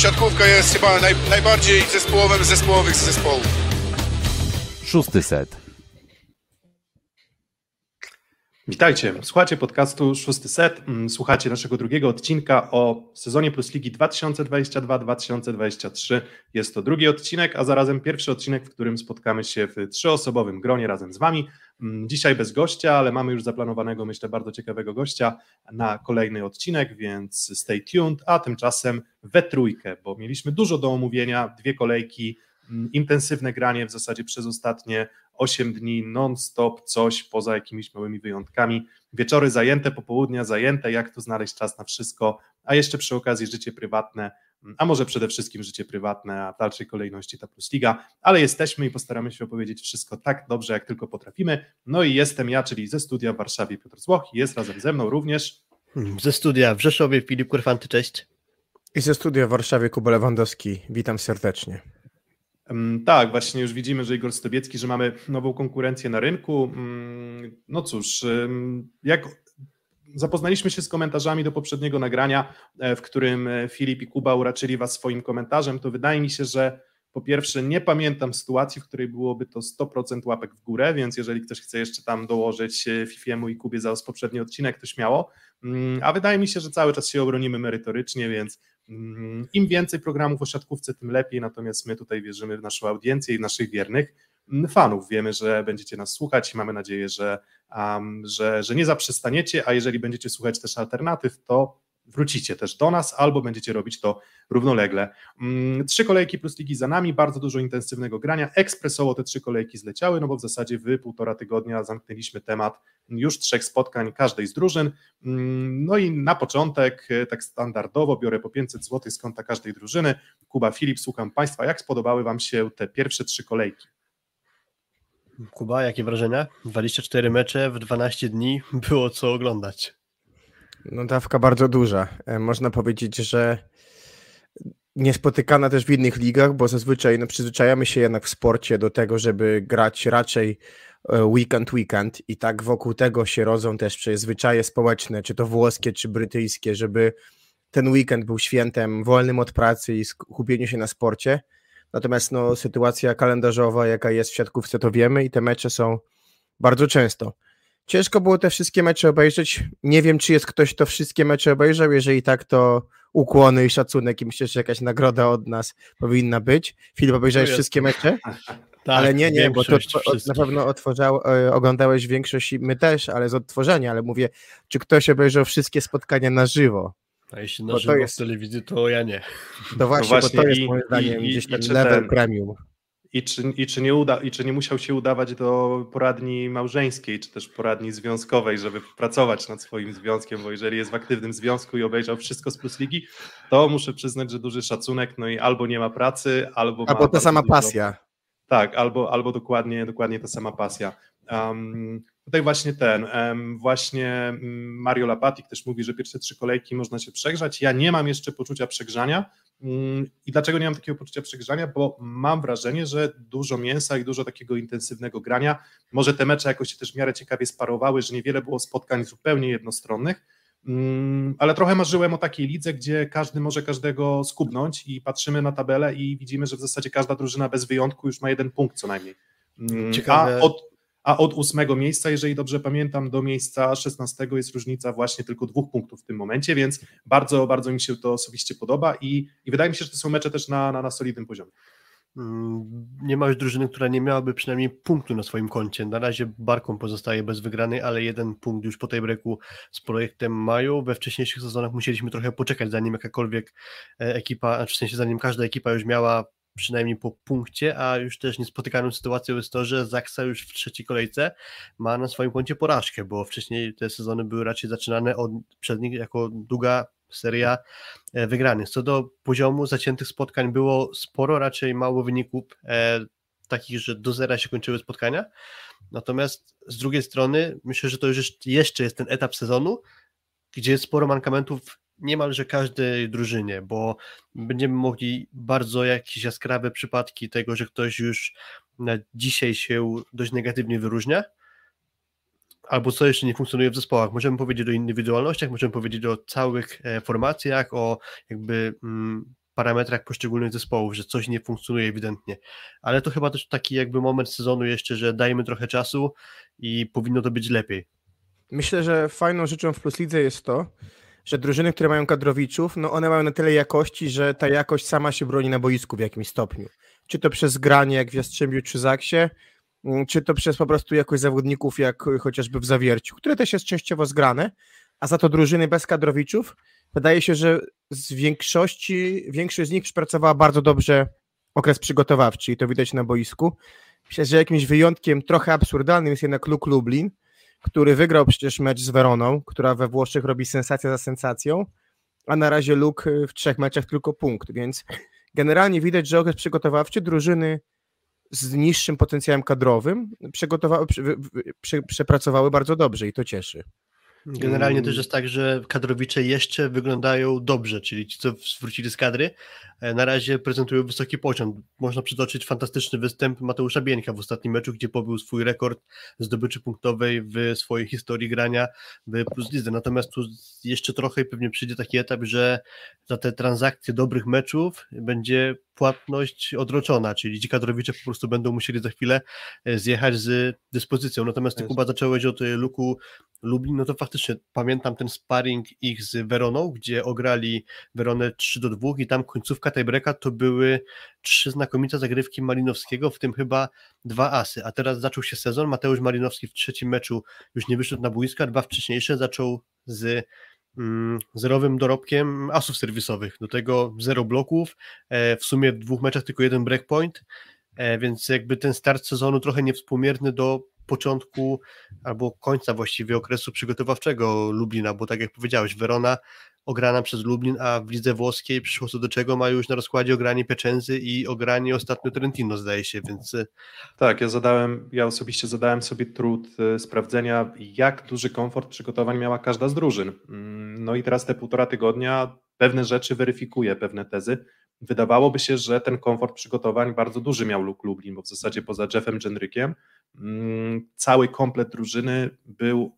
siatkówka jest chyba naj, najbardziej zespołowym zespołowych z zespołów. Szósty set. Witajcie, słuchacie podcastu Szósty Set, mm, słuchacie naszego drugiego odcinka o sezonie Plus Ligi 2022-2023. Jest to drugi odcinek, a zarazem pierwszy odcinek, w którym spotkamy się w trzyosobowym gronie razem z Wami. Mm, dzisiaj bez gościa, ale mamy już zaplanowanego, myślę, bardzo ciekawego gościa na kolejny odcinek, więc stay tuned, a tymczasem we trójkę, bo mieliśmy dużo do omówienia, dwie kolejki, mm, intensywne granie w zasadzie przez ostatnie 8 dni non-stop, coś poza jakimiś małymi wyjątkami. Wieczory zajęte, popołudnia zajęte, jak tu znaleźć czas na wszystko, a jeszcze przy okazji życie prywatne, a może przede wszystkim życie prywatne, a w dalszej kolejności ta Plus Liga, ale jesteśmy i postaramy się opowiedzieć wszystko tak dobrze, jak tylko potrafimy. No i jestem ja, czyli ze studia w Warszawie Piotr Złoch jest razem ze mną również ze studia w Rzeszowie Filip Kurfanty, cześć. I ze studia w Warszawie Kuba Lewandowski, witam serdecznie. Tak, właśnie już widzimy, że Igor Stobiecki, że mamy nową konkurencję na rynku. No cóż, jak zapoznaliśmy się z komentarzami do poprzedniego nagrania, e, w którym e, Filip i Kuba uraczyli Was swoim komentarzem, to wydaje mi się, że po pierwsze nie pamiętam sytuacji, w której byłoby to 100% łapek w górę, więc jeżeli ktoś chce jeszcze tam dołożyć e, Fifiemu i Kubie za poprzedni odcinek, to śmiało. A wydaje mi się, że cały czas się obronimy merytorycznie, więc Mm, Im więcej programów o tym lepiej, natomiast my tutaj wierzymy w naszą audiencję i w naszych wiernych mm, fanów. Wiemy, że będziecie nas słuchać i mamy nadzieję, że, um, że, że nie zaprzestaniecie, a jeżeli będziecie słuchać też alternatyw, to wrócicie też do nas, albo będziecie robić to równolegle. Mm, trzy kolejki plus ligi za nami, bardzo dużo intensywnego grania. Ekspresowo te trzy kolejki zleciały, no bo w zasadzie w półtora tygodnia zamknęliśmy temat już trzech spotkań każdej z drużyn. Mm, no i na początek, e, tak standardowo, biorę po 500 zł z konta każdej drużyny. Kuba, Filip, słucham Państwa, jak spodobały Wam się te pierwsze trzy kolejki? Kuba, jakie wrażenia? 24 mecze w 12 dni, było co oglądać. No dawka bardzo duża. E, można powiedzieć, że niespotykana też w innych ligach, bo zazwyczaj no, przyzwyczajamy się jednak w sporcie do tego, żeby grać raczej e, weekend weekend i tak wokół tego się rodzą też zwyczaje społeczne, czy to włoskie, czy brytyjskie, żeby ten weekend był świętem wolnym od pracy i skupieniu się na sporcie. Natomiast no, sytuacja kalendarzowa, jaka jest w siatkówce, to wiemy i te mecze są bardzo często. Ciężko było te wszystkie mecze obejrzeć. Nie wiem, czy jest ktoś, kto wszystkie mecze obejrzał. Jeżeli tak, to ukłony i szacunek i myślę, że jakaś nagroda od nas powinna być. Filip, obejrzałeś wszystkie mecze? tak, ale nie, nie, bo to na pewno otworzał, e, oglądałeś większość, my też, ale z odtworzenia, ale mówię, czy ktoś obejrzał wszystkie spotkania na żywo? A jeśli na żywo jest... w telewizji, to ja nie. To właśnie, no właśnie bo to jest moim zdaniem i, gdzieś ten level ten, premium. I czy, i, czy nie uda, I czy nie musiał się udawać do poradni małżeńskiej, czy też poradni związkowej, żeby pracować nad swoim związkiem, bo jeżeli jest w aktywnym związku i obejrzał wszystko z Plus Ligi, to muszę przyznać, że duży szacunek, no i albo nie ma pracy, albo Albo ta sama pasja. Tak, albo, albo dokładnie, dokładnie ta sama pasja. Um, tutaj właśnie ten, właśnie mm, Mario Lapatik też mówi, że pierwsze trzy kolejki można się przegrzać. Ja nie mam jeszcze poczucia przegrzania, Mm, I dlaczego nie mam takiego poczucia przegrzania? Bo mam wrażenie, że dużo mięsa i dużo takiego intensywnego grania. Może te mecze jakoś się też w miarę ciekawie sparowały, że niewiele było spotkań zupełnie jednostronnych, mm, ale trochę marzyłem o takiej lidze, gdzie każdy może każdego skubnąć i patrzymy na tabelę i widzimy, że w zasadzie każda drużyna bez wyjątku już ma jeden punkt co najmniej. Ciekawe. A od, a od ósmego miejsca, jeżeli dobrze pamiętam, do miejsca szesnastego jest różnica właśnie tylko dwóch punktów w tym momencie, więc bardzo, bardzo mi się to osobiście podoba i, i wydaje mi się, że to są mecze też na, na, na solidnym poziomie. Mm, nie ma już drużyny, która nie miałaby przynajmniej punktu na swoim koncie. Na razie Barką pozostaje bez wygranej, ale jeden punkt już po tej breaku z projektem mają. We wcześniejszych sezonach musieliśmy trochę poczekać, zanim jakakolwiek e, ekipa, w sensie zanim każda ekipa już miała przynajmniej po punkcie, a już też niespotykaną sytuacją jest to, że Zaksa już w trzeciej kolejce ma na swoim koncie porażkę, bo wcześniej te sezony były raczej zaczynane od, przed nich jako długa seria e, wygranych. Co do poziomu zaciętych spotkań było sporo, raczej mało wyników e, takich, że do zera się kończyły spotkania. Natomiast z drugiej strony myślę, że to już jeszcze jest ten etap sezonu, gdzie jest sporo mankamentów niemalże każdej drużynie, bo będziemy mogli bardzo jakieś jaskrawe przypadki tego, że ktoś już na dzisiaj się dość negatywnie wyróżnia, albo co jeszcze nie funkcjonuje w zespołach. Możemy powiedzieć o indywidualnościach, możemy powiedzieć o całych e, formacjach, o jakby mm, parametrach poszczególnych zespołów, że coś nie funkcjonuje ewidentnie. Ale to chyba też taki jakby moment sezonu jeszcze, że dajemy trochę czasu i powinno to być lepiej. Myślę, że fajną rzeczą w Plus Lidze jest to, że drużyny, które mają kadrowiczów, no one mają na tyle jakości, że ta jakość sama się broni na boisku w jakimś stopniu. Czy to przez granie jak w Jastrzębiu czy Zaksie, mm, czy to przez po prostu jakość zawodników jak chociażby w Zawierciu, które też jest częściowo zgrane, a za to drużyny bez kadrowiczów, wydaje się, że z większości, większość z nich przepracowała bardzo dobrze okres przygotowawczy i to widać na boisku. Myślę, że jakimś wyjątkiem trochę absurdalnym jest jednak Luke Lublin, który wygrał przecież mecz z Weroną, która we Włoszech robi sensację za sensacją, a na razie Luke w trzech meczach tylko punkt, więc generalnie widać, że okres przygotowawczy drużyny z niższym potencjałem kadrowym przygotowały, przepracowały bardzo dobrze i to cieszy. Generalnie mm. też jest tak, że kadrowicze jeszcze wyglądają dobrze, czyli ci, co wrócili z kadry, e, na razie prezentują wysoki poziom. Można przytoczyć fantastyczny występ Mateusza Bieńka w ostatnim meczu, gdzie pobił swój rekord zdobyczy punktowej w swojej historii grania w Plus Lidze. Natomiast tu jeszcze trochę pewnie przyjdzie taki etap, że za te transakcje dobrych meczów będzie płatność odroczona, czyli ci kadrowicze po prostu będą musieli za chwilę e, zjechać z dyspozycją. Natomiast ty Kuba zacząłeś od Luku Lublin, no to faktycznie pamiętam ten sparring ich z Weroną, gdzie ograli Weronę 3 do 2 i tam końcówka tiebreaka to były trzy znakomite zagrywki Malinowskiego, w tym chyba dwa asy, a teraz zaczął się sezon, Mateusz Malinowski w trzecim meczu już nie wyszedł na boiska, dwa wcześniejsze zaczął z zerowym dorobkiem asów serwisowych, do tego zero bloków, e, w sumie w dwóch meczach tylko jeden breakpoint, e, więc jakby ten start sezonu trochę niewspółmierny do początku albo końca właściwie okresu przygotowawczego Lublina, bo tak jak powiedziałeś, Verona ograna przez Lublin, a w lidze włoskiej przyszło co do czego, mają już na rozkładzie ogranie Pieczędzy i ogranie ostatnio Trentino zdaje się, więc... E, tak, ja zadałem, ja osobiście zadałem sobie trud e, sprawdzenia, jak duży komfort przygotowań miała każda z drużyn. Mm, no i teraz te półtora tygodnia pewne rzeczy weryfikuje, pewne tezy. Wydawałoby się, że ten komfort przygotowań bardzo duży miał Luke Lublin, bo w zasadzie poza Jeffem Jenrykiem mm, cały komplet drużyny był,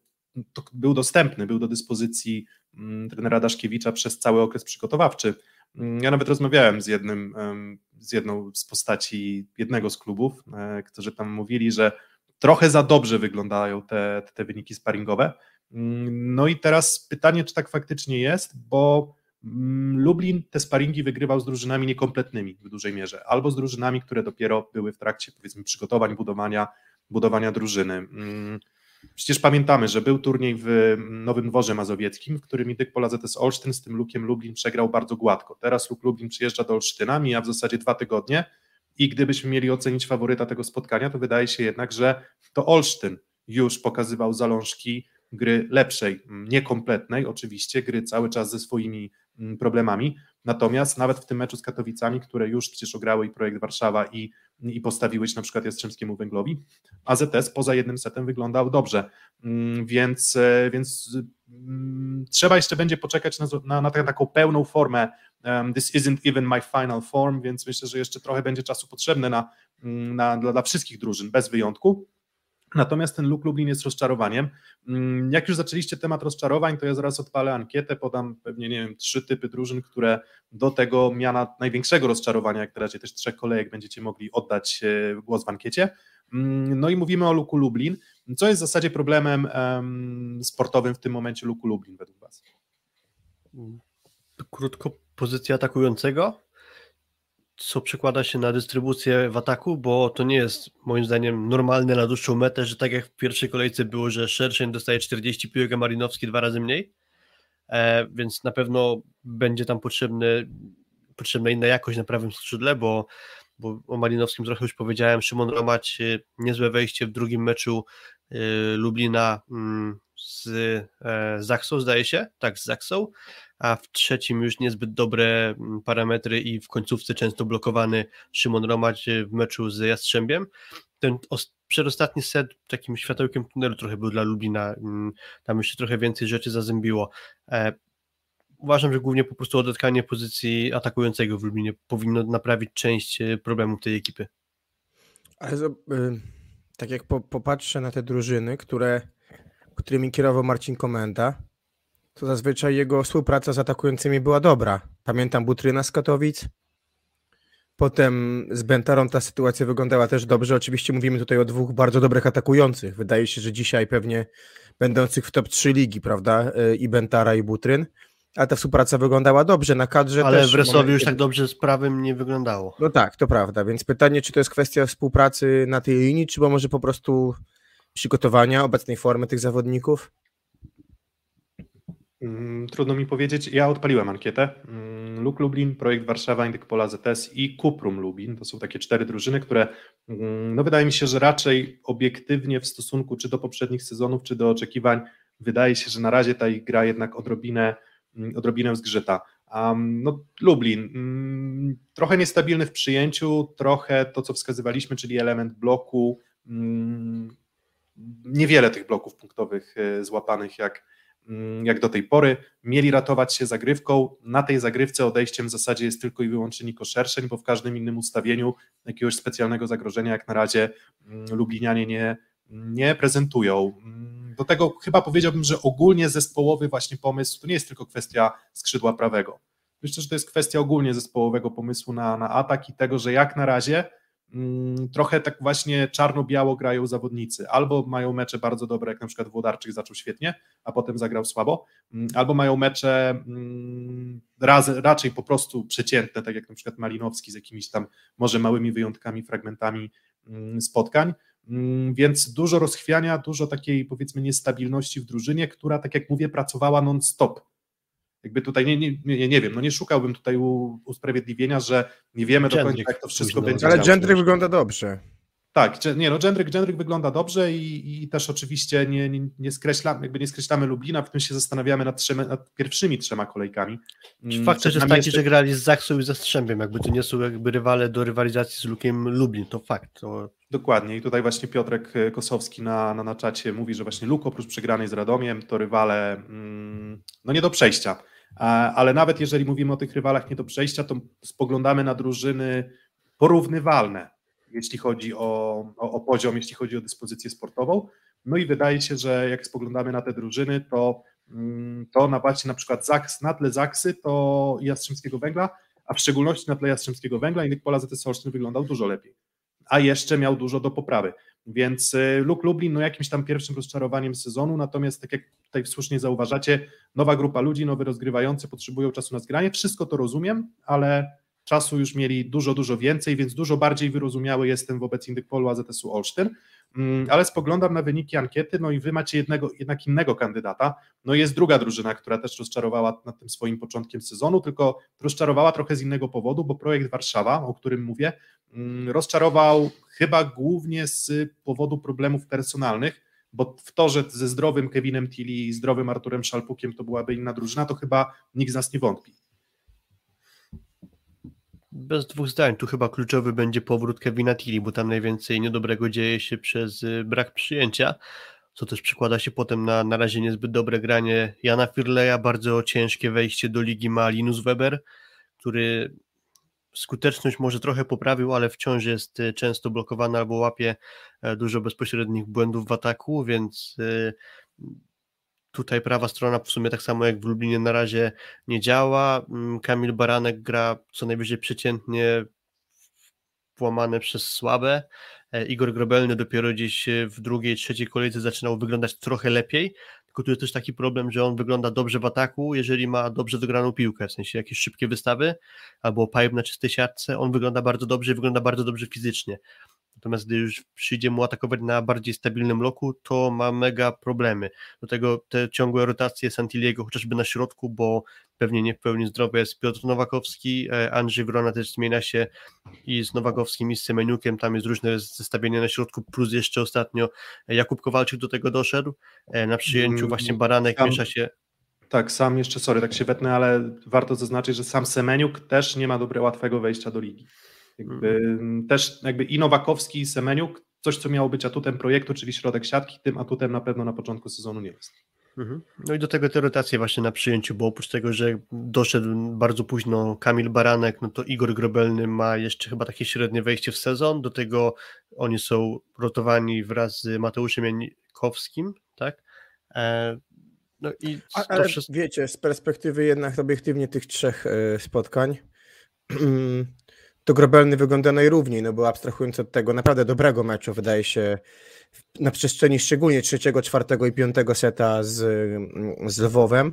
był dostępny, był do dyspozycji mm, trenera Daszkiewicza przez cały okres przygotowawczy. Mm, ja nawet rozmawiałem z jednym, z jedną z postaci jednego z klubów, e, którzy tam mówili, że trochę za dobrze wyglądają te, te wyniki sparingowe. No i teraz pytanie, czy tak faktycznie jest, bo Lublin te sparingi wygrywał z drużynami niekompletnymi w dużej mierze, albo z drużynami, które dopiero były w trakcie powiedzmy przygotowań, budowania, budowania drużyny. Mm, przecież pamiętamy, że był turniej w Nowym Dworze Mazowieckim, w którym Indyk Pola ZS Olsztyn z tym Lukiem Lublin przegrał bardzo gładko. Teraz Luk Lublin przyjeżdża do Olsztyna, mija w zasadzie dwa tygodnie i gdybyśmy mieli ocenić faworyta tego spotkania, to wydaje się jednak, że to Olsztyn już pokazywał zalążki gry lepszej, niekompletnej oczywiście, gry cały czas ze swoimi Mm, problemami. Natomiast nawet w tym meczu z Katowicami, które już przecież ograły i projekt Warszawa i, i postawiłeś na przykład Jastrzębskiemu Węglowi, AZS poza jednym setem wyglądał dobrze, mm, więc, e, więc mm, trzeba jeszcze będzie poczekać na, na, na taką pełną formę this isn't even my final form, więc myślę, że jeszcze trochę będzie czasu potrzebne na, na, dla, dla wszystkich drużyn, bez wyjątku. Natomiast ten Luk Lublin jest rozczarowaniem. Mm, jak już zaczęliście temat rozczarowań, to ja zaraz odpalę ankietę, podam pewnie, nie wiem, trzy typy drużyn, które do tego miana największego rozczarowania, jak na razie też trzech kolejek będziecie mogli oddać e, głos w ankiecie. Mm, no i mówimy o Luku Lublin. Co jest w zasadzie problemem sportowym w tym momencie Luku Lublin według Was? Krótko, pozycja atakującego? Co przekłada się na dystrybucję w ataku, bo to nie jest moim zdaniem normalne na dłuższą metę, że tak jak w pierwszej kolejce było, że Szerszeń dostaje 40 piłek, a Marinowski dwa razy mniej, e, więc na pewno będzie tam potrzebny, potrzebna inna jakość na prawym skrzydle, bo, bo o Malinowskim trochę już powiedziałem, Szymon Romać niezłe wejście w drugim meczu e, Lublina mm, z e, Zaksą, zdaje się, tak, z Zaksą, a w trzecim już niezbyt dobre mm, parametry i w końcówce często blokowany Szymon Romać e, w meczu z Jastrzębiem. Ten przedostatni set takim światełkiem tunelu trochę był dla Lublina, mm, tam jeszcze trochę więcej rzeczy zazębiło. E, uważam, że głównie po prostu odetkanie pozycji atakującego w Lublinie powinno naprawić część problemów tej ekipy. Ale tak jak popatrzę na te drużyny, które, którymi kierował Marcin Komenda, to zazwyczaj jego współpraca z atakującymi była dobra. Pamiętam Butryna z Katowic. Potem z Bentarą ta sytuacja wyglądała też dobrze. Oczywiście mówimy tutaj o dwóch bardzo dobrych atakujących. Wydaje się, że dzisiaj pewnie będących w top 3 ligi, prawda? Y, I Bentara, i Butryn. Ale ta współpraca wyglądała dobrze na kadrze. Ale też w Resowi momencie- już tak dobrze z prawym nie wyglądało. No tak, to prawda. Więc pytanie, czy to jest kwestia współpracy na tej linii, czy może po prostu przygotowania obecnej formy tych zawodników? Mm, Trudno mi powiedzieć. Ja odpaliłem ankietę. Mm, Luk Lublin, Projekt Warszawa, Indyk Pola ZS i Kuprum Lublin. To są takie cztery drużyny, które mm, no wydaje mi się, że raczej obiektywnie w stosunku czy do poprzednich sezonów, czy do oczekiwań, wydaje się, że na razie ta ich gra jednak odrobinę, odrobinę zgrzyta. Um, no, Lublin, mm, trochę niestabilny w przyjęciu, trochę to, co wskazywaliśmy, czyli element bloku. mm, Niewiele tych bloków punktowych e, złapanych jak, mm, jak do tej pory. Mieli ratować się zagrywką. Na tej zagrywce odejściem w zasadzie jest tylko i wyłącznie Niko Szerszeń, bo w każdym innym ustawieniu jakiegoś specjalnego zagrożenia jak na razie mm, Lublinianie nie, nie prezentują. Mm, Do tego chyba powiedziałbym, że ogólnie zespołowy właśnie pomysł to nie jest tylko kwestia skrzydła prawego. Myślę, że to jest kwestia ogólnie zespołowego pomysłu na, na atak i tego, że jak na razie trochę tak właśnie czarno-biało grają zawodnicy. Albo mają mecze bardzo dobre, jak na przykład Włodarczyk zaczął świetnie, a potem zagrał słabo, mm, albo mają mecze mm, raz, raczej po prostu przeciętne, tak jak na przykład Malinowski z jakimiś tam może małymi wyjątkami, fragmentami mm, spotkań. Mm, Więc dużo rozchwiania, dużo takiej powiedzmy niestabilności w drużynie, która, tak jak mówię, pracowała non-stop. Jakby tutaj nie, nie, nie, nie wiem, no nie szukałbym tutaj u, usprawiedliwienia, że nie wiemy do końca, Gendryk jak to wszystko będzie Ale. Gentry wygląda dobrze. Tak, nie no, Gendryk, Gendryk wygląda dobrze i, i też oczywiście nie, nie, nie, skreślamy, jakby nie skreślamy Lublina, w tym się zastanawiamy nad, trzema, nad pierwszymi trzema kolejkami. Mm, Fakt przed też jest taki, jeszcze- że grali z Zaksą i ze Strzębiem, jakby to nie są jakby rywale do rywalizacji z Lukiem Lublin, to fakt. To Dokładnie i tutaj właśnie Piotrek e, Kosowski na, na, na czacie mówi, że właśnie Luk oprócz przegranej z Radomiem to rywale mm, no nie do przejścia, ale nawet jeżeli mówimy o tych rywalach nie do przejścia, to spoglądamy na drużyny porównywalne, jeśli chodzi o, o, o poziom, jeśli chodzi o dyspozycję sportową, no i wydaje się, że jak spoglądamy na te drużyny, to, mm, to na właśnie na przykład Zaks, na tle Zaksy to i Jastrzębskiego Węgla, a w szczególności na tle Jastrzębskiego Węgla Indyk Pola ZS Olsztyn wyglądał dużo lepiej a jeszcze miał dużo do poprawy. Więc y, Luk Lublin, no jakimś tam pierwszym rozczarowaniem sezonu, natomiast tak jak tutaj słusznie zauważacie, nowa grupa ludzi, nowy rozgrywający potrzebują czasu na zgranie, wszystko to rozumiem, ale czasu już mieli dużo, dużo więcej, więc dużo bardziej wyrozumiały jestem wobec Indykpolu AZS-u Olsztyn, Mm, ale spoglądam na wyniki ankiety, no i wy macie jednego, jednak innego kandydata, no jest druga drużyna, która też rozczarowała nad tym swoim początkiem sezonu, tylko rozczarowała trochę z innego powodu, bo projekt Warszawa, o którym mówię, mm, rozczarował chyba głównie z powodu problemów personalnych, bo w to, że ze zdrowym Kevinem Tilly i zdrowym Arturem Szalpukiem to byłaby inna drużyna, to chyba nikt z nas nie wątpi. Bez dwóch zdań, tu chyba kluczowy będzie powrót Kevina Tilly, bo tam najwięcej niedobrego dzieje się przez y, brak przyjęcia, co też przekłada się potem na na razie niezbyt dobre granie Jana Firleja, bardzo ciężkie wejście do ligi ma Linus Weber, który skuteczność może trochę poprawił, ale wciąż jest y, często blokowany albo łapie e, dużo bezpośrednich błędów w ataku, więc y, tutaj prawa strona w sumie tak samo jak w Lublinie na razie nie działa. Mm, Kamil Baranek gra co najwyżej przeciętnie włamane przez słabe. E, Igor Grobelny dopiero gdzieś e, w drugiej, trzeciej kolejce zaczynał wyglądać trochę lepiej, tylko tu jest też taki problem, że on wygląda dobrze w ataku, jeżeli ma dobrze dograną piłkę, w sensie jakieś szybkie wystawy albo pipe na czystej siatce, on wygląda bardzo dobrze wygląda bardzo dobrze fizycznie. Natomiast gdy już przyjdzie mu atakować na bardziej stabilnym loku, to ma mega problemy. Do tego te ciągłe rotacje Santiliego chociażby na środku, bo pewnie nie w pełni zdrowy jest Piotr Nowakowski, e, Andrzej Wrona też zmienia się i z Nowakowskim i z Semeniukiem, tam jest różne zestawienie na środku, plus jeszcze ostatnio Jakub Kowalczyk do tego doszedł, E, na przyjęciu Mm, właśnie Baranek tam- miesza się Tak, sam jeszcze, sorry, tak się wetnę, ale warto zaznaczyć, że sam Semeniuk też nie ma dobrego, łatwego wejścia do ligi. Jakby, Też jakby i Nowakowski i Semeniuk, coś co miało być atutem projektu, czyli środek siatki, tym atutem na pewno na początku sezonu nie jest. Mhm. No i do tego te rotacje właśnie na przyjęciu, bo oprócz tego, że doszedł bardzo późno Kamil Baranek, no to Igor Grobelny ma jeszcze chyba takie średnie wejście w sezon, do tego oni są rotowani wraz z Mateuszem Janikowskim, tak? E, No i A, ale wszystko. wiecie, z perspektywy jednak obiektywnie tych trzech e, spotkań, to Grobelny wygląda najrówniej, no bo abstrahując od tego naprawdę dobrego meczu, wydaje się, na przestrzeni szczególnie trzeciego, czwartego i piątego seta z, z Lwowem,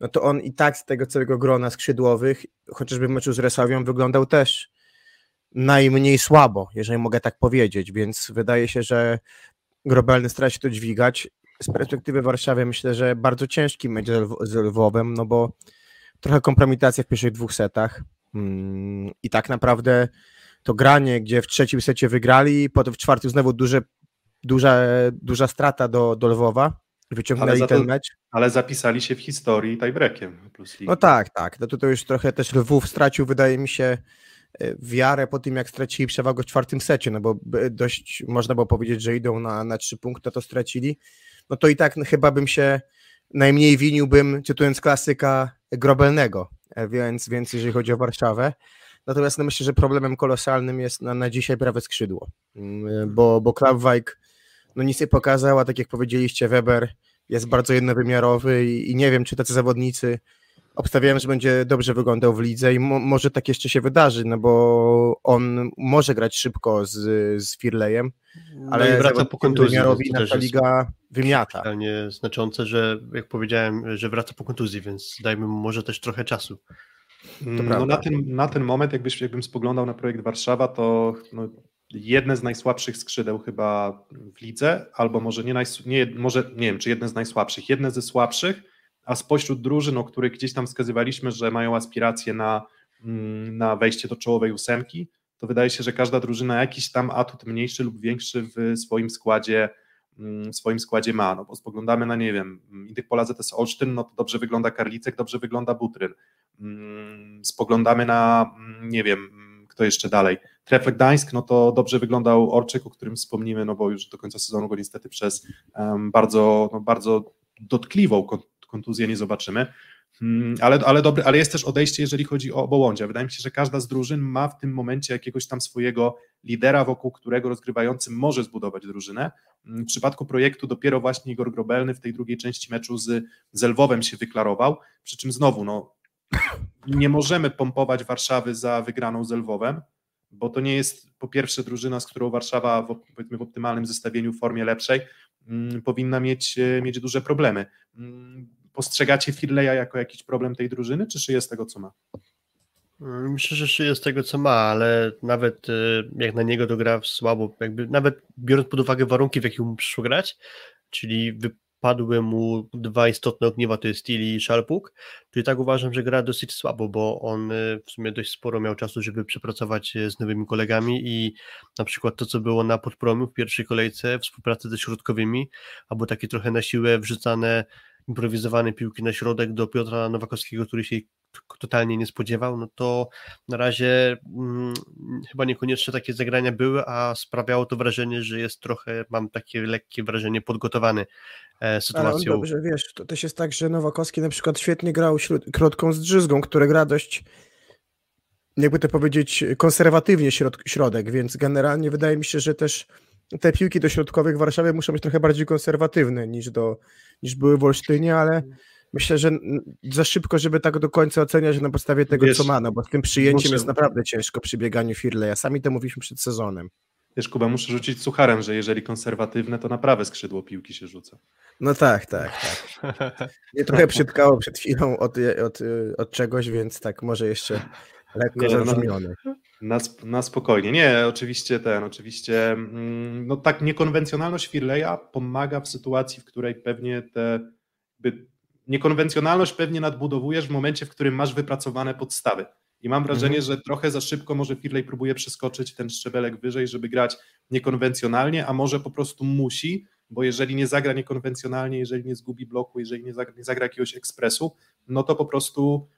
no to on i tak z tego całego grona skrzydłowych, chociażby w meczu z Resawią, wyglądał też najmniej słabo, jeżeli mogę tak powiedzieć, więc wydaje się, że Grobelny stara się to dźwigać. Z perspektywy Warszawy myślę, że bardzo ciężki mecz z Lw- z Lwowem, no bo trochę kompromitacja w pierwszych dwóch setach i tak naprawdę to granie, gdzie w trzecim secie wygrali, potem w czwartym znowu duże, duża, duża strata do, do Lwowa, wyciągnęli za to- ten mecz. Ale zapisali się w historii tiebreakiem plus. No tak, tak. No tutaj już trochę też Lwów stracił, wydaje mi się, e, wiarę po tym, jak stracili przewagę w czwartym secie, no bo by- dość można było powiedzieć, że idą na, na trzy punkty, to stracili. No to i tak no, chyba bym się najmniej winiłbym, cytując klasyka Grobelnego, e, więc, więc jeżeli chodzi o Warszawę. Natomiast no myślę, że problemem kolosalnym jest na, na dzisiaj prawe skrzydło, Mm, bo, bo Klapwajk no nic nie pokazał, a tak jak powiedzieliście, Weber jest bardzo jednowymiarowy i, i nie wiem, czy tacy zawodnicy obstawiałem, że będzie dobrze wyglądał w lidze i mo, może tak jeszcze się wydarzy, no bo on może grać szybko z, z Firleyem, ale no i wraca po kontuzji. to jest liga wymiata. realnie znaczące, że jak powiedziałem, że wraca po kontuzji, więc dajmy mu może też trochę czasu. Mm, No na, ten, na ten moment, jakbyś, jakbym spoglądał na projekt Warszawa, to no, jedne z najsłabszych skrzydeł chyba w lidze, albo może nie, najs- nie, może nie wiem, czy jedne z najsłabszych, jedne ze słabszych, a spośród drużyn, o których gdzieś tam wskazywaliśmy, że mają aspiracje na, mm, na wejście do czołowej ósemki, to wydaje się, że każda drużyna jakiś tam atut mniejszy lub większy w swoim składzie mm, w swoim składzie ma, no bo spoglądamy na, nie wiem, Indykpola ZS Olsztyn, no to dobrze wygląda Karlicek, dobrze wygląda Butryn, Mm, spoglądamy na, nie wiem, kto jeszcze dalej, Trefl Gdańsk, no to dobrze wyglądał Orczyk, o którym wspomnimy, no bo już do końca sezonu go niestety przez em, bardzo, no bardzo dotkliwą kontuzję nie zobaczymy. Mm, Ale, ale, dobry, ale jest też odejście, jeżeli chodzi o Bołądzia. Wydaje mi się, że każda z drużyn ma w tym momencie jakiegoś tam swojego lidera, wokół którego rozgrywający może zbudować drużynę. Mm, W przypadku projektu dopiero właśnie Igor Grobelny w tej drugiej części meczu z, z Lwowem się wyklarował, przy czym znowu, no, nie możemy pompować Warszawy za wygraną z Lwowem, bo to nie jest po pierwsze drużyna, z którą Warszawa w, powiedzmy w optymalnym zestawieniu w formie lepszej mm, powinna mieć, mieć duże problemy. Postrzegacie Firleja jako jakiś problem tej drużyny, czy szyje z tego, co ma? Mm, Myślę, że szyje z tego, co ma, ale nawet e, jak na niego to gra słabo, jakby nawet biorąc pod uwagę warunki, w jakich mu przyszło grać, czyli wypadły mu dwa istotne ogniwa, to jest Steel i Szalpuk, to i tak uważam, że gra dosyć słabo, bo on e, w sumie dość sporo miał czasu, żeby przepracować e, z nowymi kolegami i na przykład to, co było na podpromiu w pierwszej kolejce, współpracy ze środkowymi, albo takie trochę na siłę wrzucane improwizowane piłki na środek do Piotra Nowakowskiego, który się totalnie nie spodziewał, no to na razie mm, chyba niekoniecznie takie zagrania były, a sprawiało to wrażenie, że jest trochę, mam takie lekkie wrażenie, podgotowany e, Ale sytuacją. dobrze, wiesz, to też jest tak, że Nowakowski na przykład świetnie grał śród, krótką z Drzyzgą, który gra dość, jakby to powiedzieć, konserwatywnie środ, środek, więc generalnie wydaje mi się, że też te piłki do środkowych w Warszawie muszą być trochę bardziej konserwatywne niż, do, niż były w Olsztynie, ale myślę, że za szybko, żeby tak do końca oceniać na podstawie tego, Wiesz, co ma, no bo z tym przyjęciem muszę- jest naprawdę ciężko przy bieganiu Firleja. Sami to mówiliśmy przed sezonem. Wiesz, Kuba, muszę rzucić sucharem, że jeżeli konserwatywne, to na prawe skrzydło piłki się rzuca. No tak, tak, tak. Mnie trochę przytkało przed chwilą od, od, od czegoś, więc tak może jeszcze lekko Nie, no, zabrzmiony. Na, sp- na spokojnie. Nie, oczywiście ten, oczywiście, mm, no tak, niekonwencjonalność Firleja pomaga w sytuacji, w której pewnie te, by, niekonwencjonalność pewnie nadbudowujesz w momencie, w którym masz wypracowane podstawy. I mam wrażenie, Mhm. że trochę za szybko może Firley próbuje przeskoczyć ten szczebelek wyżej, żeby grać niekonwencjonalnie, a może po prostu musi, bo jeżeli nie zagra niekonwencjonalnie, jeżeli nie zgubi bloku, jeżeli nie zagra, nie zagra jakiegoś ekspresu, no to po prostu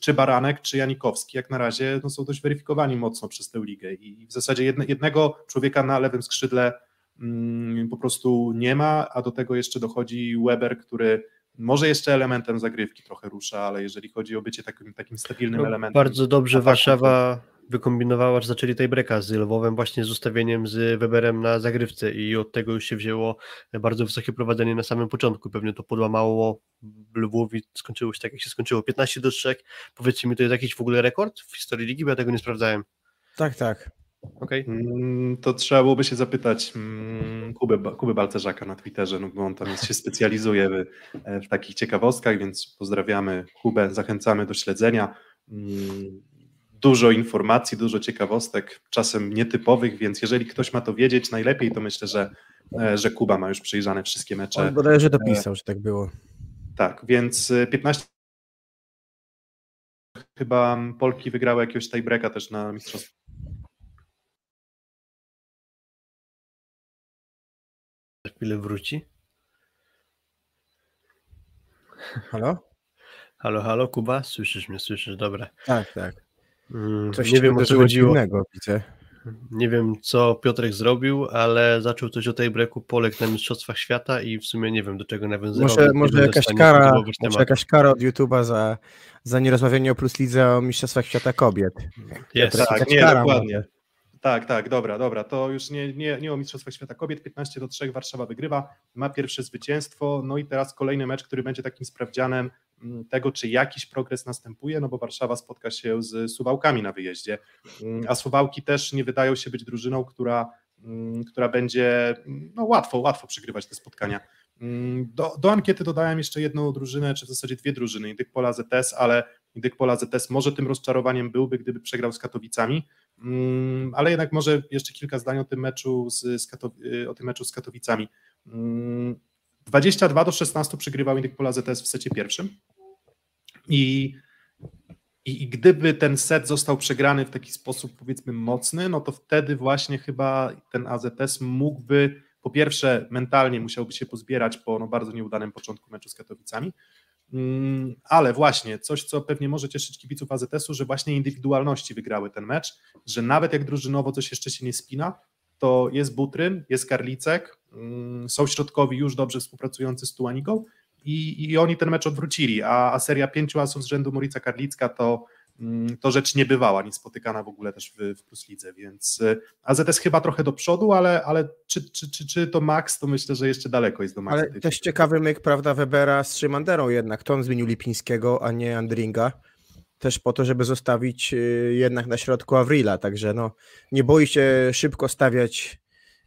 czy Baranek, czy Janikowski, jak na razie no, są dość weryfikowani mocno przez tę ligę i w zasadzie jedne, jednego człowieka na lewym skrzydle mm, po prostu nie ma, a do tego jeszcze dochodzi Weber, który może jeszcze elementem zagrywki trochę rusza, ale jeżeli chodzi o bycie takim, takim stabilnym No, elementem. bardzo dobrze Warszawa wykombinowała, że zaczęli tej breka z Lwowem właśnie z ustawieniem z Weberem na zagrywce i od tego już się wzięło bardzo wysokie prowadzenie na samym początku. Pewnie to podłamało Lwów i skończyło się tak, jak się skończyło. 15 do 3. Powiedzcie mi, to jest jakiś w ogóle rekord w historii ligi, bo ja tego nie sprawdzałem. Tak, tak. Okay. Mm, to trzeba byłoby się zapytać mm, Kuby, Kuby Balcerzaka na Twitterze, no bo on tam się specjalizuje w, w takich ciekawostkach, więc pozdrawiamy Kubę, zachęcamy do śledzenia. Dużo informacji, dużo ciekawostek, czasem nietypowych, więc jeżeli ktoś ma to wiedzieć najlepiej, to myślę, że, e, że Kuba ma już przejrzane wszystkie mecze. On bodajże dopisał, że tak było. Tak, więc 15 chyba Polki wygrały jakiegoś tiebreaka też na mistrzostwie Za chwilę wróci. Halo? Halo, halo, Kuba? Słyszysz mnie, słyszysz, dobra. Tak, tak. Mm, Coś nie wiem o co chodziło. Innego, widzę. Nie wiem, co Piotrek zrobił, ale zaczął coś o tej breku Polek na Mistrzostwach Świata i w sumie nie wiem, do czego nawiązywał. Może, może jakaś kara, może jakaś kara od YouTube'a za, za nierozmawianie o Plus Lidze o Mistrzostwach Świata Kobiet. Jest. Tak, nie, kara dokładnie. może. Tak, tak, dobra, dobra. To już nie, nie, nie o Mistrzostwach Świata Kobiet. 15 do 3 Warszawa wygrywa, ma pierwsze zwycięstwo. No i teraz kolejny mecz, który będzie takim sprawdzianem mm, tego, czy jakiś progres następuje, no bo Warszawa spotka się z Suwałkami na wyjeździe. Mm, A Suwałki też nie wydają się być drużyną, która, mm, która będzie no, łatwo, łatwo przegrywać te spotkania. Do, do ankiety dodałem jeszcze jedną drużynę, czy w zasadzie dwie drużyny, Indyk Pola ZS, ale Indyk Pola ZS może tym rozczarowaniem byłby, gdyby przegrał z Katowicami, Mm, ale jednak może jeszcze kilka zdań o tym meczu z, z Katow- o tym meczu z Katowicami. Mm, 22 do 16 przegrywał Indyk Pola ZS w secie pierwszym. I, i, gdyby ten set został przegrany w taki sposób powiedzmy mocny, no to wtedy właśnie chyba ten AZS mógłby po pierwsze mentalnie musiałby się pozbierać po no, bardzo nieudanym początku meczu z Katowicami, Mm, Ale właśnie, coś, co pewnie może cieszyć kibiców AZS-u, że właśnie indywidualności wygrały ten mecz, że nawet jak drużynowo coś jeszcze się nie spina, to jest Butryn, jest Karlicek, mm, są środkowi już dobrze współpracujący z Tuaniką i, i oni ten mecz odwrócili, a, a seria pięciu asów z rzędu Morica Karlicka to, mm, to rzecz niebywała, niespotykana w ogóle też w, w Plus Lidze, więc y, AZS chyba trochę do przodu, ale, ale czy, czy, czy, czy to max, to myślę, że jeszcze daleko jest do maxa. Ale też ciekawy myk, prawda, Webera z Szymanderą jednak. To on zmienił Lipińskiego, a nie Andringa. Też po to, żeby zostawić y, jednak na środku Avrila, także no nie boi się szybko stawiać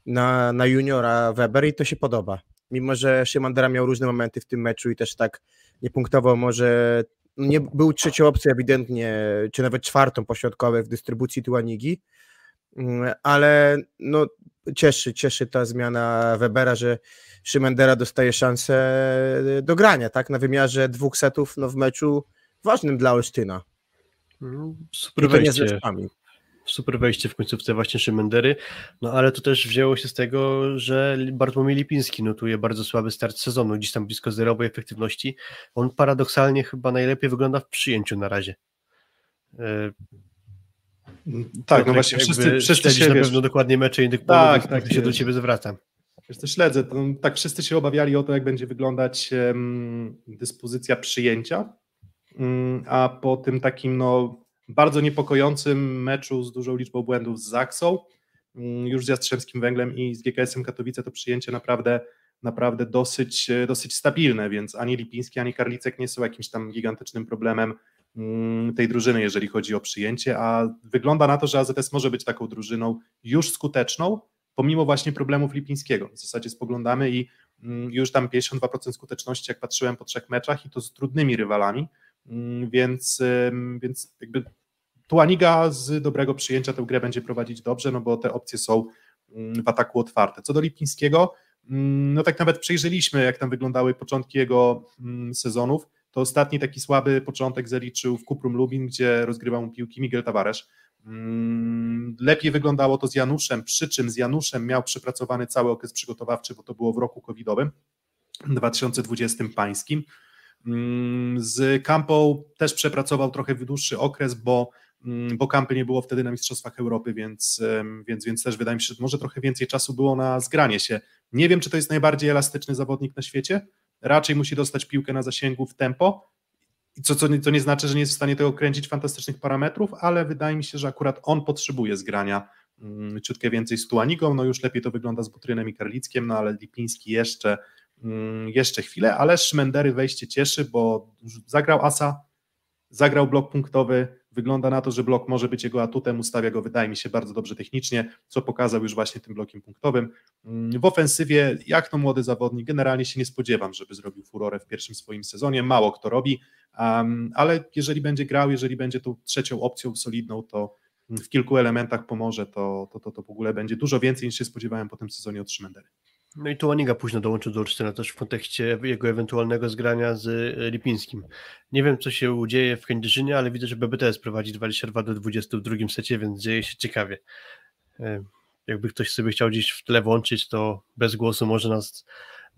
na, na juniora Weber i to się podoba. Mimo, że Szymandera miał różne momenty w tym meczu i też tak nie punktował, może nie był trzecią opcją ewidentnie, czy nawet czwartą pośrodkowej w dystrybucji Tuanigi, Mm, ale no cieszy, cieszy ta zmiana Webera, że Szymendera dostaje szansę do grania, tak, na wymiarze dwóch setów no, w meczu ważnym dla Olsztyna. No, I Super to nie z. Super wejście w końcówce właśnie Szymendery, no ale to też wzięło się z tego, że Bartłomiej Lipiński notuje bardzo słaby start sezonu, gdzieś tam blisko zerowej efektywności. On paradoksalnie chyba najlepiej wygląda w przyjęciu na razie. E, Tak, no właśnie wszyscy, wszyscy się, na wiesz, pewno dokładnie mecze innych Tak, tak, się do ciebie zwracam. Wiesz co, śledzę. To, tak, wszyscy się obawiali o to, jak będzie wyglądać em, dyspozycja przyjęcia, Mm, a po tym takim no, bardzo niepokojącym meczu z dużą liczbą błędów z Zaksą, mm, już z Jastrzębskim Węglem i z GKS-em Katowice, to przyjęcie naprawdę, naprawdę dosyć, e, dosyć stabilne, więc ani Lipiński, ani Karlicek nie są jakimś tam gigantycznym problemem mm, tej drużyny, jeżeli chodzi o przyjęcie, a wygląda na to, że AZS może być taką drużyną już skuteczną, pomimo właśnie problemów Lipińskiego. W zasadzie spoglądamy i mm, już tam 52% skuteczności, jak patrzyłem po trzech meczach i to z trudnymi rywalami, więc, więc jakby Tuaniga z dobrego przyjęcia tę grę będzie prowadzić dobrze, no bo te opcje są mm, w ataku otwarte. Co do Lipińskiego, mm, no tak nawet przejrzeliśmy, jak tam wyglądały początki jego mm, sezonów, to ostatni taki słaby początek zaliczył w Kuprum Lubin, gdzie rozgrywał mu piłki Miguel Tavares. Lepiej wyglądało to z Januszem, przy czym z Januszem miał przepracowany cały okres przygotowawczy, bo to było w roku covidowym, 2020 pańskim. Z Campą też przepracował trochę dłuższy okres, bo, bo Campy nie było wtedy na Mistrzostwach Europy, więc, więc, więc też wydaje mi się, że może trochę więcej czasu było na zgranie się. Nie wiem, czy to jest najbardziej elastyczny zawodnik na świecie. Raczej musi dostać piłkę na zasięgu w tempo co, co, co nie znaczy, że nie jest w stanie tego kręcić fantastycznych parametrów, ale wydaje mi się, że akurat on potrzebuje zgrania mm, ciutkę więcej z Tuanigą, no już lepiej to wygląda z Butrynem i Karlickiem, no ale Lipiński jeszcze, mm, jeszcze chwilę, ale Szmendery wejście cieszy, bo zagrał Asa, zagrał blok punktowy, wygląda na to, że blok może być jego atutem, ustawia go, wydaje mi się, bardzo dobrze technicznie, co pokazał już właśnie tym blokiem punktowym. Mm, w ofensywie, jak to młody zawodnik, generalnie się nie spodziewam, żeby zrobił furorę w pierwszym swoim sezonie, mało kto robi, um, ale jeżeli będzie grał, jeżeli będzie tą trzecią opcją solidną, to w kilku elementach pomoże, to, to, to, to w ogóle będzie dużo więcej niż się spodziewałem po tym sezonie od Szymendery. No i Tuaniga późno dołączył do Olsztyna też w kontekście jego ewentualnego zgrania z e, Lipińskim. Nie wiem, co się dzieje w Kędzierzynie, ale widzę, że BBTS prowadzi 22 do 20 w drugim secie, więc dzieje się ciekawie. E, jakby ktoś sobie chciał gdzieś w tle włączyć, to bez głosu może nas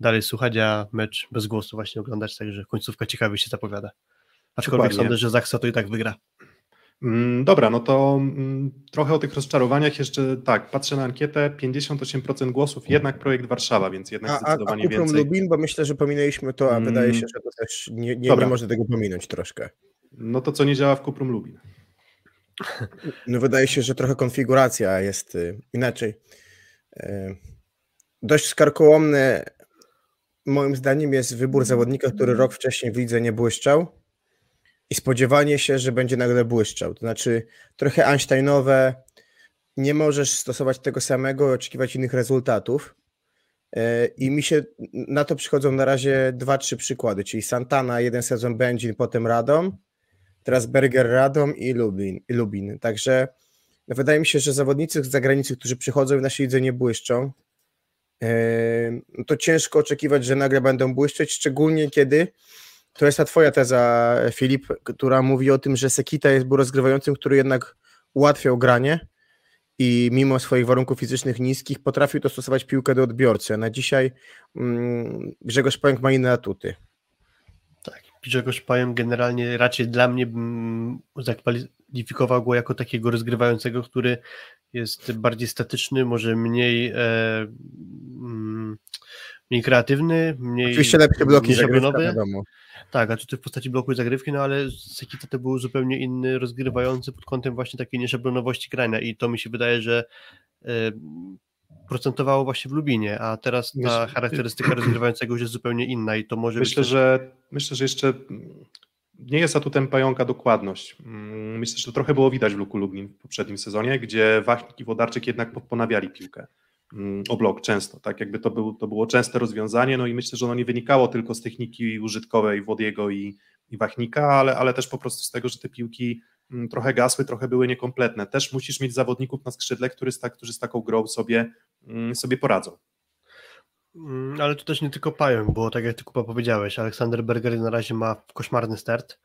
dalej słuchać, a mecz bez głosu właśnie oglądać, także końcówka ciekawie się zapowiada. Aczkolwiek Dokładnie. sądzę, że Zaksa to i tak wygra. Mm, dobra, no to mm, trochę o tych rozczarowaniach jeszcze tak, patrzę na ankietę, 58% głosów, jednak projekt Warszawa, więc jednak a, zdecydowanie a, a więcej. Lubin, bo myślę, że pominęliśmy to, a mm. wydaje się, że to też nie, nie, nie można tego pominąć troszkę. No to co nie działa w Kuprum Lubin? No wydaje się, że trochę konfiguracja jest y, inaczej. Y, dość skarkołomny moim zdaniem jest wybór zawodnika, który rok wcześniej w lidze nie błyszczał i spodziewanie się, że będzie nagle błyszczał. To znaczy trochę Einsteinowe, nie możesz stosować tego samego i oczekiwać innych rezultatów. E, I mi się na to przychodzą na razie dwa, trzy przykłady, czyli Santana, jeden sezon Będzin, potem Radom, teraz Berger Radom i Lubin. I Lubin. Także no wydaje mi się, że zawodnicy z zagranicy, którzy przychodzą i w naszej lidze nie błyszczą, e, no to ciężko oczekiwać, że nagle będą błyszczeć, szczególnie kiedy to jest ta twoja teza, Filip, która mówi o tym, że Sekita jest był rozgrywającym, który jednak ułatwiał granie i mimo swoich warunków fizycznych niskich potrafił dostosować piłkę do odbiorcy. Na dzisiaj mm, Grzegorz Pająk ma inne atuty. Tak, Grzegorz Pająk generalnie raczej dla mnie mm, zakwalifikował go jako takiego rozgrywającego, który jest bardziej statyczny, może mniej e, mm, mniej kreatywny, mniej Oczywiście lepsze bloki szablonowy. Tak, a tutaj w postaci bloku i zagrywki, no ale Sekita to był zupełnie inny rozgrywający pod kątem właśnie takiej nieszablonowości grania i to mi się wydaje, że y, procentowało właśnie w Lubinie, a teraz ta myślę, charakterystyka rozgrywającego już jest zupełnie inna i to może myślę, być... że Myślę, że jeszcze nie jest atutem pająka dokładność. Myślę, że to trochę było widać w Luku Lublin w poprzednim sezonie, gdzie Wachnik i Wodarczyk jednak ponawiali piłkę. Mm, o blok często, tak jakby to, był, to było częste rozwiązanie, no i myślę, że ono nie wynikało tylko z techniki użytkowej Wodiego i, i Wachnika, ale, ale też po prostu z tego, że te piłki mm, trochę gasły, trochę były niekompletne. Też musisz mieć zawodników na skrzydle, którzy z, którzy z taką grą sobie, mm, sobie poradzą. Ale to też nie tylko Pająk, bo tak jak ty Kupa powiedziałeś, Aleksander Berger na razie ma koszmarny start,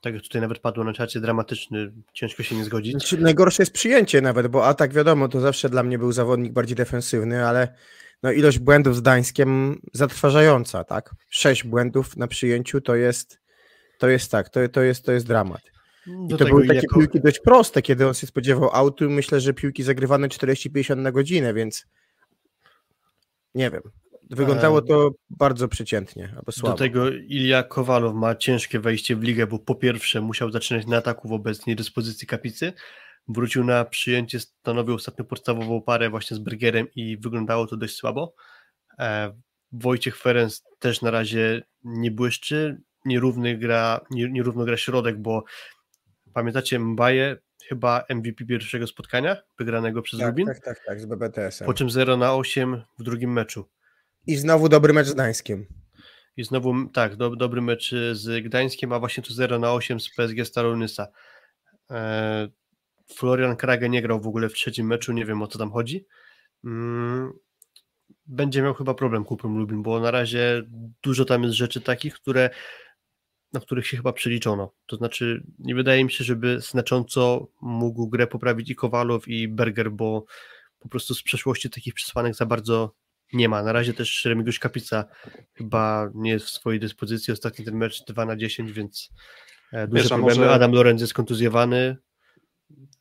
tak jak tutaj nawet padło na czacie, dramatyczny, ciężko się nie zgodzić. Znaczy, najgorsze jest przyjęcie nawet, bo atak wiadomo, to zawsze dla mnie był zawodnik bardziej defensywny, ale no ilość błędów z Dańskiem zatrważająca, tak? Sześć błędów na przyjęciu to jest, to jest tak, to, to, jest, to jest dramat. I to były takie jako... piłki dość proste, kiedy on się spodziewał autu. Myślę, że piłki zagrywane 40-50 na godzinę, więc nie wiem. Wyglądało to bardzo przeciętnie, albo słabo. Do tego Ilia Kowalow ma ciężkie wejście w ligę, bo po pierwsze musiał zaczynać na ataku wobec niedyspozycji Kapicy, wrócił na przyjęcie, stanowił ostatnio podstawową parę właśnie z Bergerem i wyglądało to dość słabo. E, Wojciech Ferenc też na razie nie błyszczy, nierówny gra, nierówno gra środek, bo pamiętacie Mbaje, chyba MVP pierwszego spotkania, wygranego przez tak, Rubin? Tak, tak, tak, z BBTS-em. Po czym 0 na 8 w drugim meczu. I znowu dobry mecz z Gdańskiem. I znowu, tak, do, dobry mecz z Gdańskiem, a właśnie tu 0 na 8 z PSG Staronysa. E, Florian Krage nie grał w ogóle w trzecim meczu, nie wiem o co tam chodzi. Mm, będzie miał chyba problem Kuprum Lubin, bo na razie dużo tam jest rzeczy takich, które na których się chyba przeliczono. To znaczy, nie wydaje mi się, żeby znacząco mógł grę poprawić i Kowalow, i Berger, bo po prostu z przeszłości takich przesłanek za bardzo nie ma. Na razie też Remigiusz Kapica chyba nie jest w swojej dyspozycji. Ostatni ten mecz 2 na 10, więc e, duże Wiesz, problemy. Może... Adam Lorenz jest kontuzjowany.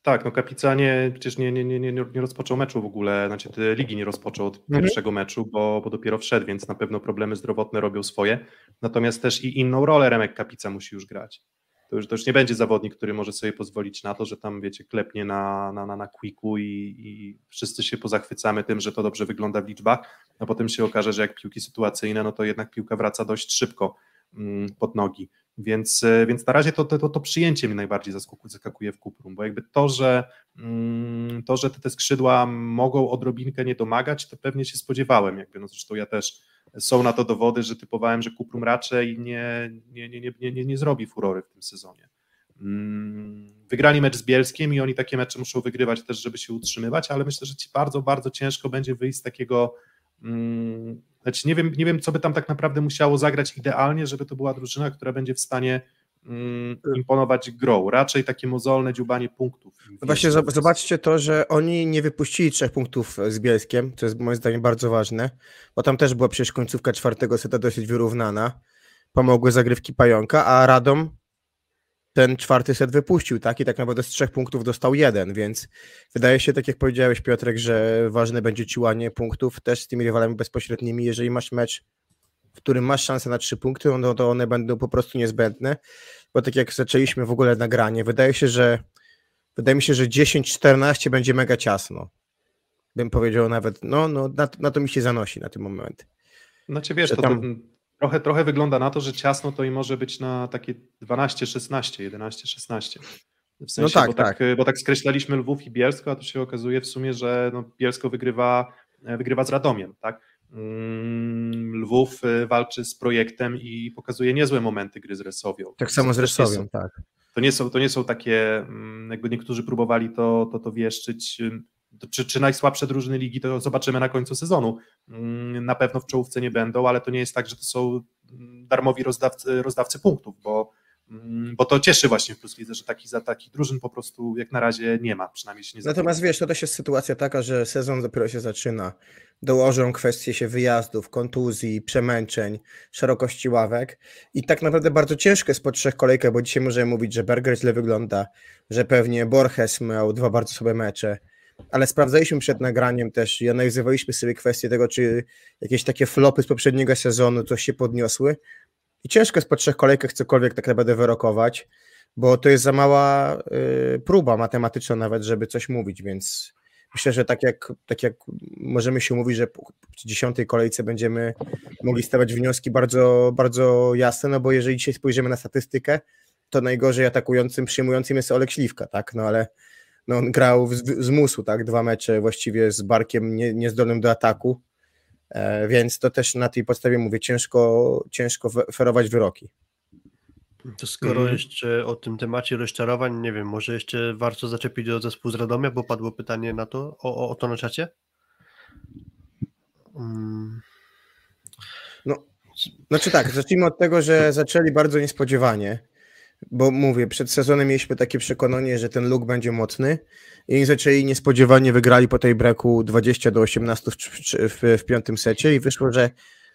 Tak, no Kapica nie, przecież nie, nie, nie, nie, nie rozpoczął meczu w ogóle, znaczy te ligi nie rozpoczął od Mhm. pierwszego meczu, bo, bo dopiero wszedł, więc na pewno problemy zdrowotne robią swoje. Natomiast też i inną rolę Remek Kapica musi już grać. To już, to już nie będzie zawodnik, który może sobie pozwolić na to, że tam, wiecie, klepnie na, na, na, na quicku i, i wszyscy się pozachwycamy tym, że to dobrze wygląda w liczbach, a potem się okaże, że jak piłki sytuacyjne, no to jednak piłka wraca dość szybko mm, pod nogi. Więc, e, więc na razie to, to, to przyjęcie mnie najbardziej zaskakuje, w Kuprum, bo jakby to, że mm, to, że te, te skrzydła mogą odrobinkę nie domagać, to pewnie się spodziewałem, jakby, no zresztą ja też są na to dowody, że typowałem, że Kuprum raczej nie, nie, nie, nie, nie, nie zrobi furory w tym sezonie. Mm, Wygrali mecz z Bielskiem i oni takie mecze muszą wygrywać też, żeby się utrzymywać, ale myślę, że ci bardzo, bardzo ciężko będzie wyjść z takiego mm, znaczy nie wiem, nie wiem, co by tam tak naprawdę musiało zagrać idealnie, żeby to była drużyna, która będzie w stanie imponować grą. Raczej takie mozolne dziubanie punktów. No Właśnie zob- zobaczcie to, że oni nie wypuścili trzech punktów z Bielskiem, co jest moim zdaniem bardzo ważne, bo tam też była przecież końcówka czwartego seta dosyć wyrównana. Pomogły zagrywki Pająka, a Radom ten czwarty set wypuścił, tak? I tak naprawdę z trzech punktów dostał jeden, więc wydaje się, tak jak powiedziałeś Piotrek, że ważne będzie ciłanie punktów też z tymi rywalami bezpośrednimi. Jeżeli masz mecz, w którym masz szansę na trzy punkty, no to one będą po prostu niezbędne, bo tak jak zaczęliśmy w ogóle nagranie, wydaje się, że wydaje mi się, że 10-14 będzie mega ciasno. Bym powiedział nawet, no, no na, na to mi się zanosi na ten moment. Znaczy wiesz, że to, tam- to trochę, trochę wygląda na to, że ciasno to i może być na takie 12-16, 11-16. W sensie, tak, bo, tak. tak, bo tak skreślaliśmy Lwów i Bielsko, a tu się okazuje w sumie, że no, Bielsko wygrywa, wygrywa z Radomiem, tak? Mm, Lwów e, walczy z projektem i pokazuje niezłe momenty gry z Resowią. Tak samo z Rysowią, tak. to nie są, to nie są takie, mm, jakby niektórzy próbowali to, to, to wieszczyć, to czy, czy najsłabsze drużyny ligi, to zobaczymy na końcu sezonu. Mm, Na pewno w czołówce nie będą, ale to nie jest tak, że to są darmowi rozdawcy, rozdawcy punktów, bo, bo to cieszy właśnie w Plus Lidze, że takich, za takich drużyn po prostu jak na razie nie ma, przynajmniej się nie Natomiast wiesz, to też jest sytuacja taka, że sezon dopiero się zaczyna. Dołożą kwestie się wyjazdów, kontuzji, przemęczeń, szerokości ławek i tak naprawdę bardzo ciężko jest po trzech kolejkach, bo dzisiaj możemy mówić, że Berger źle wygląda, że pewnie Borges miał dwa bardzo słabe mecze, ale sprawdzaliśmy przed nagraniem też i analizowaliśmy sobie kwestie tego, czy jakieś takie flopy z poprzedniego sezonu coś się podniosły i ciężko jest po trzech kolejkach cokolwiek tak naprawdę wyrokować, bo to jest za mała y, próba matematyczna nawet, żeby coś mówić, więc myślę, że tak jak, tak jak możemy się mówić, że po dziesiątej kolejce będziemy mogli stawiać wnioski bardzo, bardzo jasne, no bo jeżeli dzisiaj spojrzymy na statystykę, to najgorzej atakującym, przyjmującym jest Olek Śliwka, tak, no ale no on grał z, z musu, tak, dwa mecze właściwie z Barkiem nie, niezdolnym do ataku, więc to też na tej podstawie mówię, ciężko, ciężko fe- ferować wyroki. To skoro Mhm. jeszcze o tym temacie rozczarowań, nie wiem, może jeszcze warto zaczepić o zespół z Radomia, bo padło pytanie na to, o, o, o to na czacie? Mm, Znaczy tak, zacznijmy od tego, że zaczęli bardzo niespodziewanie, bo mówię, przed sezonem mieliśmy takie przekonanie, że ten look będzie mocny i zaczęli niespodziewanie, wygrali po tej breku 20 do 18 w, w, w piątym secie i wyszło, że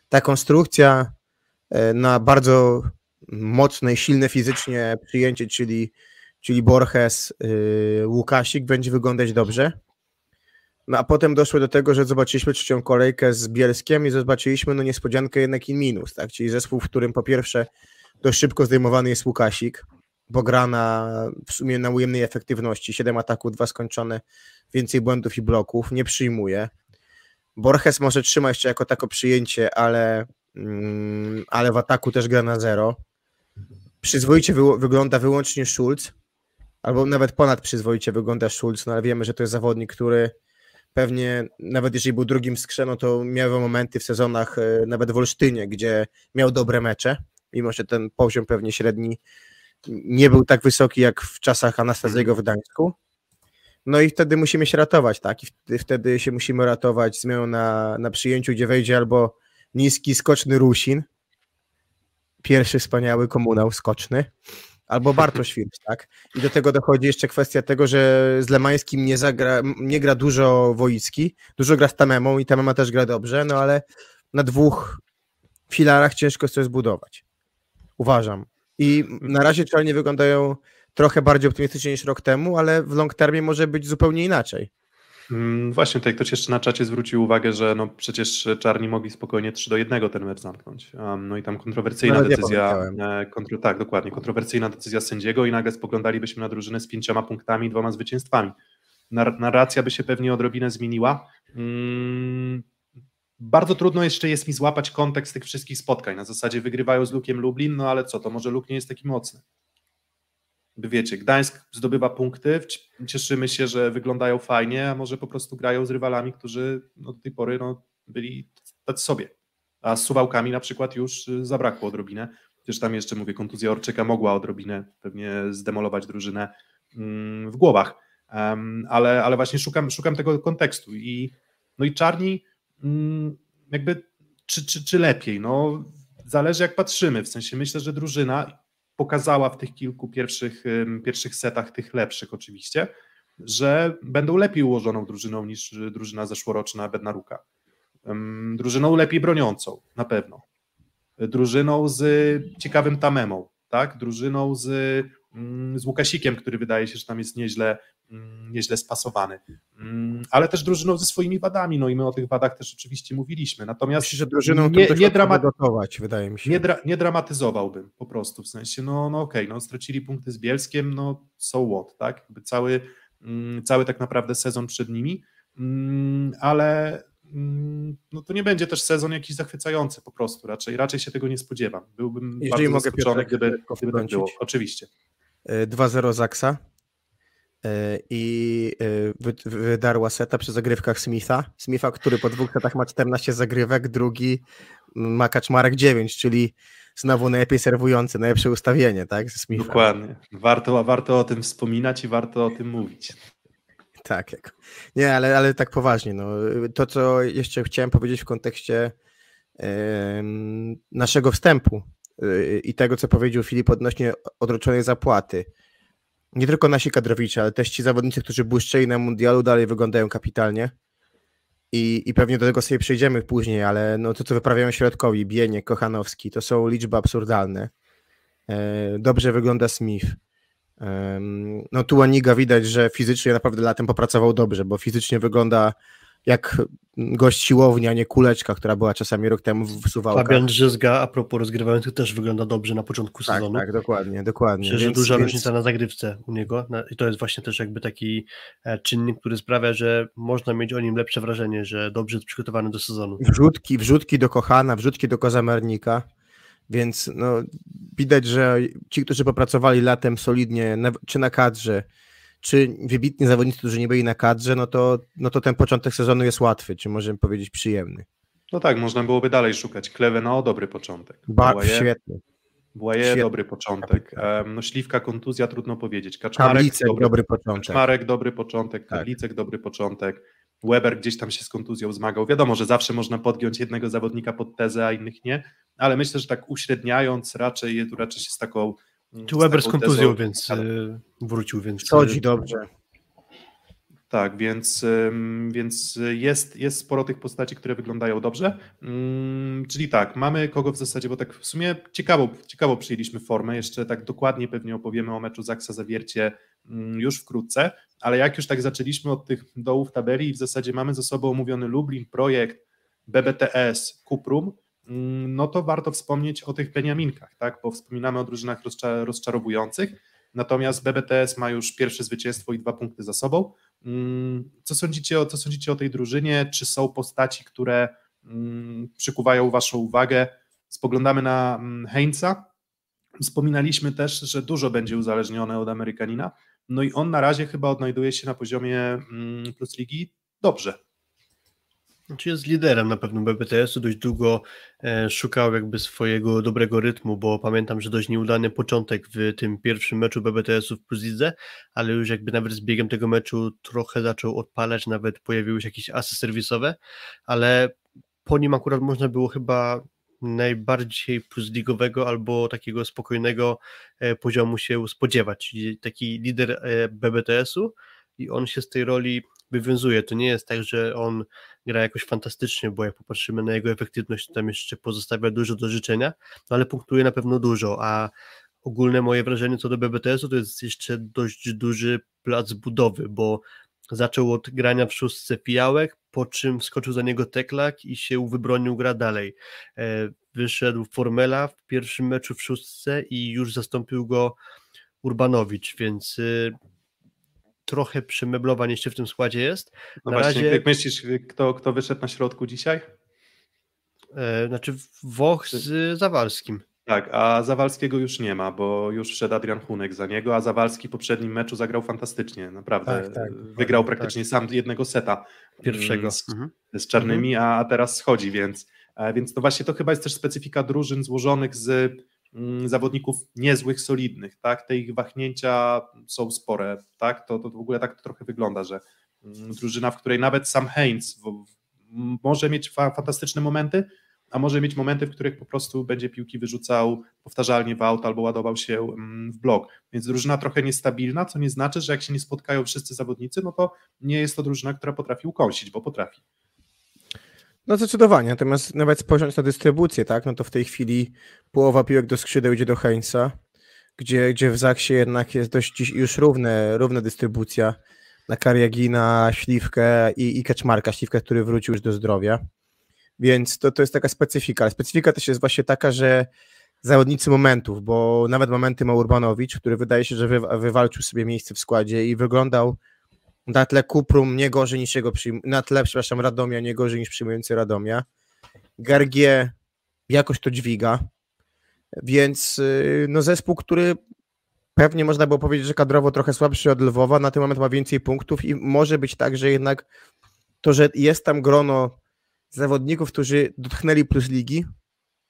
ta konstrukcja e, na bardzo mocne i silne fizycznie przyjęcie, czyli, czyli Borges, yy, Łukasik będzie wyglądać dobrze. No a potem doszło do tego, że zobaczyliśmy trzecią kolejkę z Bielskiem i zobaczyliśmy no niespodziankę jednak i minus, tak? Czyli zespół, w którym po pierwsze dość szybko zdejmowany jest Łukasik, bo gra na, w sumie na ujemnej efektywności, 7 ataków, 2 skończone, więcej błędów i bloków, nie przyjmuje. Borges może trzyma jeszcze jako tako przyjęcie, ale, mm, ale w ataku też gra na zero. Przyzwoicie wy, wygląda wyłącznie Schulz, albo nawet ponad przyzwoicie wygląda Schulz, no ale wiemy, że to jest zawodnik, który pewnie, nawet jeżeli był drugim skrzeną, to miał momenty w sezonach e, nawet w Olsztynie, gdzie miał dobre mecze, mimo że ten poziom pewnie średni nie był tak wysoki jak w czasach Anastazjego w Gdańsku. No i wtedy musimy się ratować, tak? I wtedy, się musimy ratować zmianą na, na przyjęciu, gdzie wejdzie albo niski, skoczny Rusin, pierwszy wspaniały komunał skoczny, albo Bartosz Wirtz, tak? I do tego dochodzi jeszcze kwestia tego, że z Lemańskim nie, zagra, nie gra dużo Wojicki, dużo gra z Tamemą i Tamema też gra dobrze, no ale na dwóch filarach ciężko jest coś zbudować. Uważam. I na razie totalnie wyglądają trochę bardziej optymistycznie niż rok temu, ale w long termie może być zupełnie inaczej. Mm, właśnie, tutaj ktoś jeszcze na czacie zwrócił uwagę, że no przecież czarni mogli spokojnie 3 do 1 ten mecz zamknąć. Um, no i tam kontrowersyjna Nawet decyzja, e, kontro, tak, dokładnie, kontrowersyjna decyzja sędziego i nagle spoglądalibyśmy na drużynę z pięcioma punktami dwoma zwycięstwami. Nar- narracja by się pewnie odrobinę zmieniła. Bardzo trudno jeszcze jest mi złapać kontekst tych wszystkich spotkań. Na zasadzie wygrywają z Lukiem Lublin, no ale co, to może Luk nie jest taki mocny. Wiecie, Gdańsk zdobywa punkty, cieszymy się, że wyglądają fajnie, a może po prostu grają z rywalami, którzy no, do tej pory no, byli tacy sobie. A z Suwałkami na przykład już y, zabrakło odrobinę. Przecież tam jeszcze, mówię, kontuzja Orczyka mogła odrobinę pewnie zdemolować drużynę mm, w głowach. Em, ale, ale właśnie szukam, szukam tego kontekstu. I, no i Czarni jakby czy, czy, czy lepiej? No, zależy jak patrzymy. W sensie myślę, że drużyna pokazała w tych kilku pierwszych, pierwszych setach, tych lepszych oczywiście, że będą lepiej ułożoną drużyną niż y, drużyna zeszłoroczna Bednaruka. Drużyną lepiej broniącą, na pewno. Drużyną z ciekawym tamemą, tak? Drużyną z, mm, z Łukasikiem, który wydaje się, że tam jest nieźle, mm, nieźle spasowany. Mm, Ale też drużyną ze swoimi wadami, no i my o tych wadach też oczywiście mówiliśmy. Natomiast Myślę, że drużyną nie, nie, dramat, gotować, wydaje mi się. nie, dra, nie dramatyzowałbym po prostu, w sensie, no, no okej, no stracili punkty z Bielskiem, no so what, tak? Jakby cały, mm, cały tak naprawdę sezon przed nimi, mm, ale mm, no to nie będzie też sezon jakiś zachwycający po prostu, raczej, raczej się tego nie spodziewam. Byłbym Jeżeli bardzo mogę, zaskoczony, Piotrek, gdyby, gdyby tak było. Oczywiście. Y, 2-0 Zaksa y, i y, wy- wydarła seta przy zagrywkach Smitha. Smitha, który po dwóch setach ma 14 zagrywek, drugi ma Kaczmarek 9, czyli znowu najlepiej serwujący, najlepsze ustawienie, tak? Ze Smitha. Dokładnie. Warto, warto o tym wspominać i warto o tym mówić. Tak, jak... nie, ale, ale tak poważnie. No. To, co jeszcze chciałem powiedzieć w kontekście em, naszego wstępu y, i tego, co powiedział Filip odnośnie odroczonej zapłaty. Nie tylko nasi kadrowicze, ale też ci zawodnicy, którzy błyszczeli na mundialu, dalej wyglądają kapitalnie. I, I pewnie do tego sobie przejdziemy później, ale no to, co wyprawiają środkowi, Bienie, Kochanowski, to są liczby absurdalne. E, Dobrze wygląda Smith. Em, No tu Aniga widać, że fizycznie naprawdę latem popracował dobrze, bo fizycznie wygląda jak gość siłowni, a nie kuleczka, która była czasami rok temu w Suwałkach. Fabian Drzyzga, a propos rozgrywających, też wygląda dobrze na początku Tak, sezonu. tak, dokładnie, dokładnie. Myślę, że Więc- duża więc- różnica na zagrywce u niego na, i to jest właśnie też jakby taki e, czynnik, który sprawia, że można mieć o nim lepsze wrażenie, że dobrze jest przygotowany do sezonu. wrzutki, wrzutki do Kochana, wrzutki do Kozamernika, więc no, widać, że ci, którzy popracowali latem solidnie, na, czy na kadrze, czy wybitni zawodnicy, którzy nie byli na kadrze, no to, no to ten początek sezonu jest łatwy, czy możemy powiedzieć przyjemny. No tak, można byłoby dalej szukać. Kleweno, dobry początek. Błaje, świetny. Błaje, dobry początek. No śliwka, kontuzja, trudno powiedzieć. Kaczmarek, Kablicek, dobry, dobry początek. Kaczmarek, dobry początek. Tak. Karlicek, dobry początek. Weber gdzieś tam się z kontuzją zmagał. Wiadomo, że zawsze można podgiąć jednego zawodnika pod tezę, a innych nie, ale myślę, że tak uśredniając raczej, tu raczej się z taką Tu Weber z kontuzją, tezą- więc e, wrócił, więc Chodzi e, dobrze. Tak, więc, więc jest, jest sporo tych postaci, które wyglądają dobrze. Ym, Czyli tak, mamy kogo w zasadzie, bo tak w sumie ciekawo, ciekawo przyjęliśmy formę. Jeszcze tak dokładnie pewnie opowiemy o meczu Zaksa Zawiercie ym, już wkrótce, ale jak już tak zaczęliśmy od tych dołów tabeli i w zasadzie mamy ze sobą omówiony Lublin, projekt, BBTS, Kuprum, no to warto wspomnieć o tych Beniaminkach, tak? bo wspominamy o drużynach rozcza- rozczarowujących, natomiast BBTS ma już pierwsze zwycięstwo i dwa punkty za sobą. Mm, Co sądzicie, co sądzicie o tej drużynie? Czy są postaci, które mm, przykuwają Waszą uwagę? Spoglądamy na mm, Heinza. Wspominaliśmy też, że dużo będzie uzależnione od Amerykanina. No i on na razie chyba odnajduje się na poziomie mm, Plus Ligi dobrze. Znaczy jest liderem na pewno BBTS-u, dość długo e, szukał jakby swojego dobrego rytmu, bo pamiętam, że dość nieudany początek w tym pierwszym meczu BBTS-u w Plus Lidze, ale już jakby nawet z biegiem tego meczu trochę zaczął odpalać, nawet pojawiły się jakieś asy serwisowe, ale po nim akurat można było chyba najbardziej plusligowego albo takiego spokojnego e, poziomu się spodziewać, czyli taki lider e, BBTS-u i on się z tej roli wywiązuje. To nie jest tak, że on gra jakoś fantastycznie, bo jak popatrzymy na jego efektywność, to tam jeszcze pozostawia dużo do życzenia, no ale punktuje na pewno dużo, a ogólne moje wrażenie co do BBTS-u to jest jeszcze dość duży plac budowy, bo zaczął od grania w szóstce pijałek, po czym wskoczył za niego Teklak i się wybronił gra dalej. E, wyszedł Formela w pierwszym meczu w szóstce i już zastąpił go Urbanowicz, więc y, trochę przemeblowań jeszcze w tym składzie jest. No Na właśnie, razie- jak myślisz, kto, kto wyszedł na środku dzisiaj? E, Znaczy Włoch z Zawalskim. Tak, a Zawalskiego już nie ma, bo już wszedł Adrian Hunek za niego, a Zawalski w poprzednim meczu zagrał fantastycznie, naprawdę. Tak, tak, Wygrał praktycznie sam jednego seta. Pierwszego. mm, Z, Mhm. z czarnymi, a, a teraz schodzi, więc, więc to właśnie to chyba jest też specyfika drużyn złożonych z zawodników niezłych, solidnych, tak? Te ich wahnięcia są spore, tak? To, to w ogóle tak to trochę wygląda, że mm, drużyna, w której nawet sam Heinz może mieć fa, fantastyczne momenty, a może mieć momenty, w których po prostu będzie piłki wyrzucał powtarzalnie w aut albo ładował się mm, w blok. Więc drużyna trochę niestabilna, co nie znaczy, że jak się nie spotkają wszyscy zawodnicy, no to nie jest to drużyna, która potrafi ukąsić, bo potrafi. No zdecydowanie, natomiast nawet spojrzeć na dystrybucję, tak, no to w tej chwili połowa piłek do skrzydeł idzie do Heinza, gdzie, gdzie w Zaksie jednak jest dość już równe, równa dystrybucja na Kariagina, Śliwkę i, i Kaczmarka, Śliwkę, który wrócił już do zdrowia. Więc to, to jest taka specyfika. Specyfika też jest właśnie taka, że zawodnicy momentów, bo nawet momenty ma Urbanowicz, który wydaje się, że wy, wywalczył sobie miejsce w składzie i wyglądał na tle Kuprum nie gorzej niż jego przyjm- na tle, przepraszam, Radomia nie gorzej niż przyjmujący Radomia. Gargie jakoś to dźwiga, więc yy, no zespół, który pewnie można było powiedzieć, że kadrowo trochę słabszy od Lwowa, na ten moment ma więcej punktów i może być tak, że jednak to, że jest tam grono zawodników, którzy dotknęli plus ligi,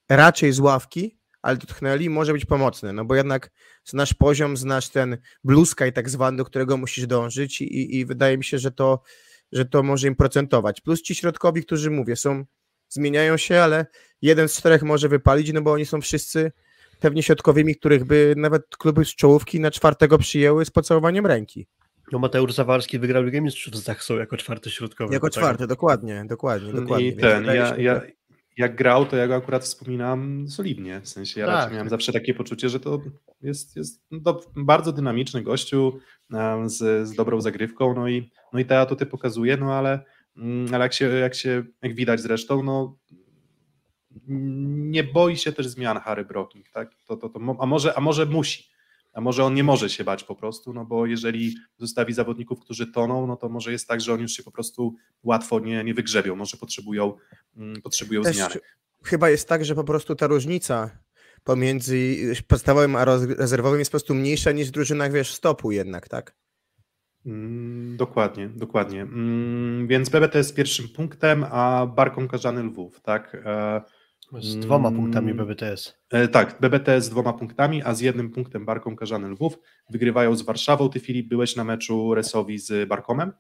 raczej z ławki, ale dotknęli, może być pomocne, no bo jednak znasz poziom, znasz ten blue sky tak zwany, do którego musisz dążyć i, i, wydaje mi się, że to, że to może im procentować. Plus ci środkowi, którzy mówię, są, zmieniają się, ale jeden z czterech może wypalić, no bo oni są wszyscy pewnie środkowymi, których by nawet kluby z czołówki na czwartego przyjęły z pocałowaniem ręki. No Mateusz Zawalski wygrał Ligę Mistrzów z Zachsą jako czwarty środkowy. Jako tak- czwarty, dokładnie, dokładnie, dokładnie. I Więc ten, ja, ja, jak grał, to ja go akurat wspominam solidnie. W sensie ja Tak, raczej miałem zawsze takie poczucie, że to jest, jest do, bardzo dynamiczny gościu z, z dobrą zagrywką. No i, no i te atuty pokazuje, no ale, mm, ale jak się, jak się, jak widać zresztą, no nie boi się też zmian Harry Brocking, tak? To, to, to, a, może, a może musi. A może on nie może się bać po prostu, no bo jeżeli zostawi zawodników, którzy toną, no to może jest tak, że oni już się po prostu łatwo nie, nie wygrzebią, może potrzebują, mm, potrzebują Też zmiany. chyba jest tak, że po prostu ta różnica pomiędzy podstawowym a rezerwowym jest po prostu mniejsza niż w drużynach, wiesz, stopu jednak, tak? Mm, Dokładnie, dokładnie. Mm, Więc BBT jest pierwszym punktem, a Barką Karzany Lwów, tak? E, Z dwoma Mm. punktami BBTS. e, tak, BBT z dwoma punktami, a z jednym punktem Barką Karzany Lwów. Wygrywają z Warszawą. Ty, Filip, byłeś na meczu Resowi z Barkomem.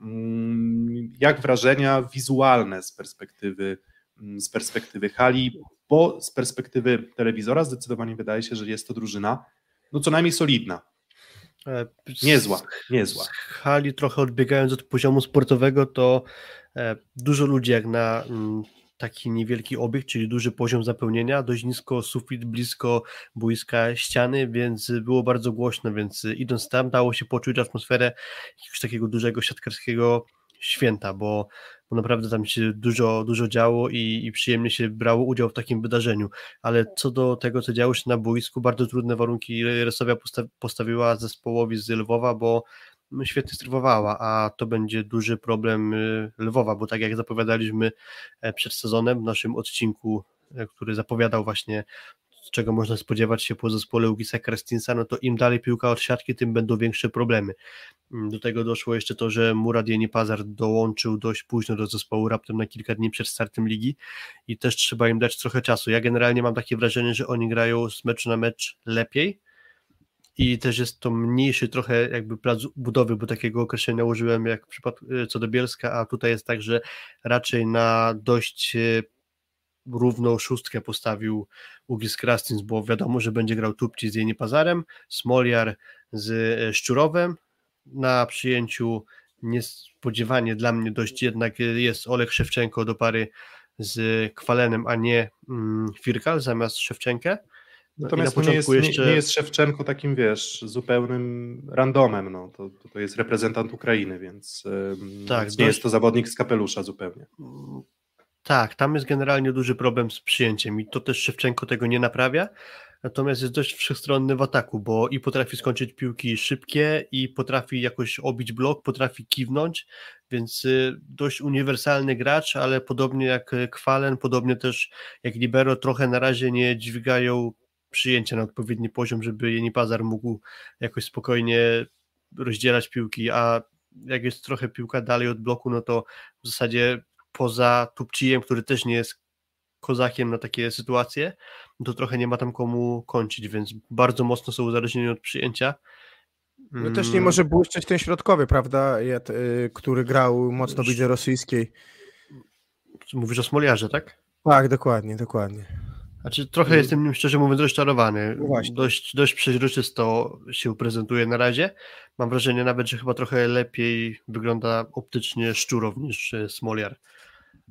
Mm, Jak wrażenia wizualne z perspektywy, mm, z perspektywy hali, bo z perspektywy telewizora zdecydowanie wydaje się, że jest to drużyna no co najmniej solidna, E, niezła, niezła. Z hali trochę odbiegając od poziomu sportowego, to e, dużo ludzi jak na mm, taki niewielki obiekt, czyli duży poziom zapełnienia, dość nisko sufit, blisko boiska ściany, więc było bardzo głośno, więc idąc tam dało się poczuć atmosferę jakiegoś takiego dużego siatkarskiego święta, bo, bo naprawdę tam się dużo, dużo działo i, i przyjemnie się brało udział w takim wydarzeniu, ale co do tego, co działo się na boisku, bardzo trudne warunki Resowia posta- postawiła zespołowi z Lwowa, bo świetnie strywowała, a to będzie duży problem y, Lwowa, bo tak jak zapowiadaliśmy e, przed sezonem w naszym odcinku, e, który zapowiadał właśnie czego można spodziewać się po zespole Ugisa Krestinsa, no to im dalej piłka od siatki, tym będą większe problemy. Mm, Do tego doszło jeszcze to, że Murad Jenipazar dołączył dość późno do zespołu, raptem na kilka dni przed startem ligi i też trzeba im dać trochę czasu. Ja generalnie mam takie wrażenie, że oni grają z meczu na mecz lepiej, i też jest to mniejszy trochę jakby plac budowy, bo takiego określenia użyłem jak w przypadku co do Bielska, a tutaj jest tak, że raczej na dość e, równą szóstkę postawił Ugis Krastins, bo wiadomo, że będzie grał Tupci z Jeni Pazarem, Smoliar z e, Szczurowem, na przyjęciu niespodziewanie dla mnie dość jednak jest Olek Szewczenko do pary z Kwalenem, a nie mm, Firkal zamiast Szewczenkę Natomiast na nie jest, nie, jeszcze- nie jest Szewczenko takim, wiesz, zupełnym randomem, no. To, to, to jest reprezentant Ukrainy, więc, Tak, więc nie dość- jest to zawodnik z kapelusza zupełnie. Tak, tam jest generalnie duży problem z przyjęciem i to też Szewczenko tego nie naprawia. Natomiast jest dość wszechstronny w ataku, bo i potrafi skończyć piłki szybkie, i potrafi jakoś obić blok, potrafi kiwnąć, więc y, dość uniwersalny gracz, ale podobnie jak Kwalen, podobnie też jak Libero, trochę na razie nie dźwigają przyjęcia na odpowiedni poziom, żeby Jeni Pazar mógł jakoś spokojnie rozdzielać piłki, a jak jest trochę piłka dalej od bloku, no to w zasadzie poza Tupcijem, który też nie jest kozakiem na takie sytuacje, no to trochę nie ma tam komu kończyć, więc bardzo mocno są uzależnieni od przyjęcia. No też nie może błyszczeć ten środkowy, prawda? Y, który grał mocno w lidze rosyjskiej. Mówisz o Smoliarze, tak? Tak, dokładnie, dokładnie. Znaczy, trochę jestem nim szczerze mówiąc rozczarowany. No właśnie. dość, dość przeźroczysto się prezentuje na razie. Mam wrażenie nawet, że chyba trochę lepiej wygląda optycznie Szczurow niż e, Smoliar.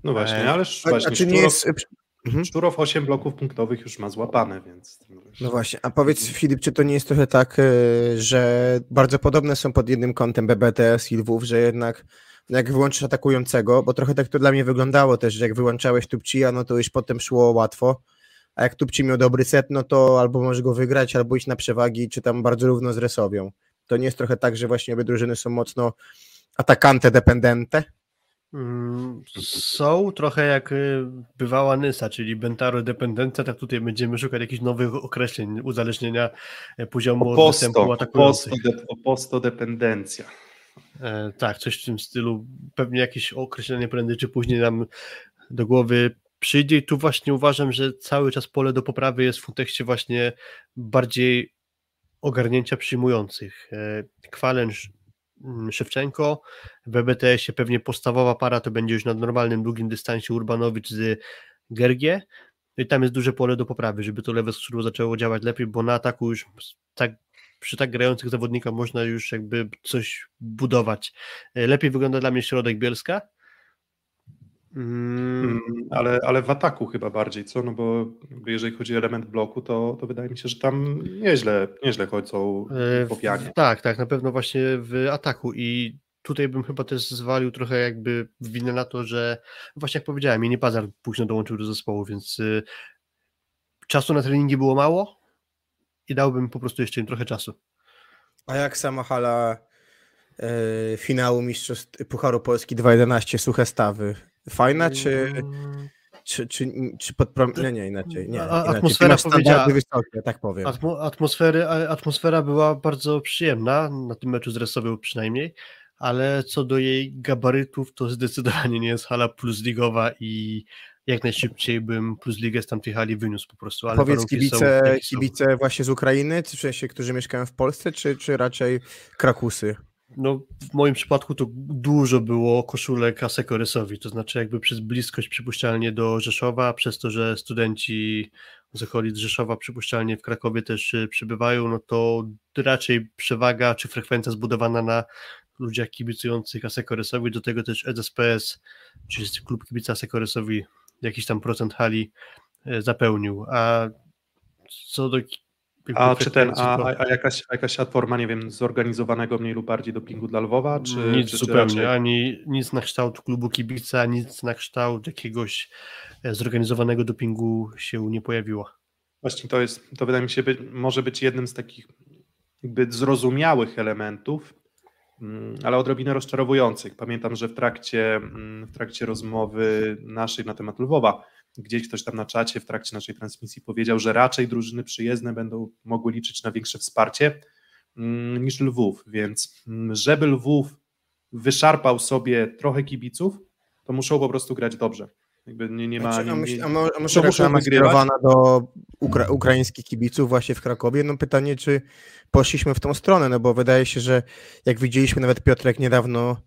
No właśnie, E, ale A, właśnie a czy nie Szczurow, jest... y, Mhm. Szczurow 8 bloków punktowych już ma złapane, więc... No właśnie, a powiedz Filip, czy to nie jest trochę tak, że bardzo podobne są pod jednym kątem BBTS i Lwów, że jednak jak wyłączysz atakującego, bo trochę tak to dla mnie wyglądało też, że jak wyłączałeś Tupcija, no to już potem szło łatwo, a jak Tupci miał dobry set, no to albo możesz go wygrać, albo iść na przewagi, czy tam bardzo równo z Resowią. To nie jest trochę tak, że właśnie obie drużyny są mocno atakante dependente? Mm, Są trochę jak y, bywała Nysa, czyli Bentaro Dependencja, tak tutaj będziemy szukać jakichś nowych określeń uzależnienia e, poziomu od Oposto, atakujących. oposto, de, oposto dependencja. E, tak, coś w tym stylu. Pewnie jakieś określenie prędzej czy później nam do głowy przyjdzie i tu właśnie uważam, że cały czas pole do poprawy jest w kontekście właśnie bardziej ogarnięcia przyjmujących. E, Kwalen, Sz- m, Szewczenko, w BBTS-ie pewnie podstawowa para to będzie już na normalnym długim dystansie Urbanowicz z Gergie i tam jest duże pole do poprawy, żeby to lewe skrzydło zaczęło działać lepiej, bo na ataku już tak przy tak grających zawodnikach można już jakby coś budować. E, Lepiej wygląda dla mnie środek Bielska. Mm, Mm, Ale, ale w ataku chyba bardziej, co? No bo jeżeli chodzi o element bloku, to, to wydaje mi się, że tam nieźle, nieźle chodzą e, po pianie. Tak, tak, na pewno właśnie w ataku i tutaj bym chyba też zwalił trochę jakby winę na to, że właśnie jak powiedziałem, Mini Pazar późno dołączył do zespołu, więc y, czasu na treningi było mało i dałbym po prostu jeszcze im trochę czasu. A jak sama hala e, finału Mistrzostw Pucharu Polski 2.11, suche stawy? Fajna, czy, Mm, czy, czy, czy pod prom... Nie, nie, inaczej. Nie, inaczej. Atmosfera powiedziała- wysokie, tak powiem. Atmo, atmosfery, atmosfera była bardzo przyjemna, na tym meczu z Resowią przynajmniej, ale co do jej gabarytów, to zdecydowanie nie jest hala plusligowa i jak najszybciej bym plusligę z tamtej hali wyniósł po prostu. Ale Powiedz kibice, są. kibice właśnie z Ukrainy, czy w sensie, którzy mieszkają w Polsce, czy, czy raczej Krakusy? No, w moim przypadku to dużo było koszulek Aseko Rysowi, to znaczy jakby przez bliskość przypuszczalnie do Rzeszowa, przez to, że studenci z okolic Rzeszowa przypuszczalnie w Krakowie też y, przybywają, no to raczej przewaga czy frekwencja zbudowana na ludziach kibicujących Aseko Rysowi, do tego też EZSPS, czyli klub kibica Aseko Rysowi jakiś tam procent hali y, zapełnił, a co do A czy ten, a, a, jakaś, jakaś forma, nie wiem, zorganizowanego mniej lub bardziej dopingu dla Lwowa? Czy, nic czy, czy zupełnie, raczej- ani nic na kształt klubu kibica, nic na kształt jakiegoś e, zorganizowanego dopingu się nie pojawiło. Właśnie to jest, to wydaje mi się, być, może być jednym z takich jakby zrozumiałych elementów, mm, ale odrobinę rozczarowujących. Pamiętam, że w trakcie, mm, w trakcie rozmowy naszej na temat Lwowa, gdzieś ktoś tam na czacie w trakcie naszej transmisji powiedział, że raczej drużyny przyjezdne będą mogły liczyć na większe wsparcie mm, niż Lwów, więc mm, żeby Lwów wyszarpał sobie trochę kibiców, to muszą po prostu grać dobrze. Jakby nie, nie ma... A, nie, a, mo, a może reklama skierowana do ukra ukraińskich kibiców właśnie w Krakowie? No pytanie, czy poszliśmy w tą stronę, no bo wydaje się, że jak widzieliśmy nawet Piotrek niedawno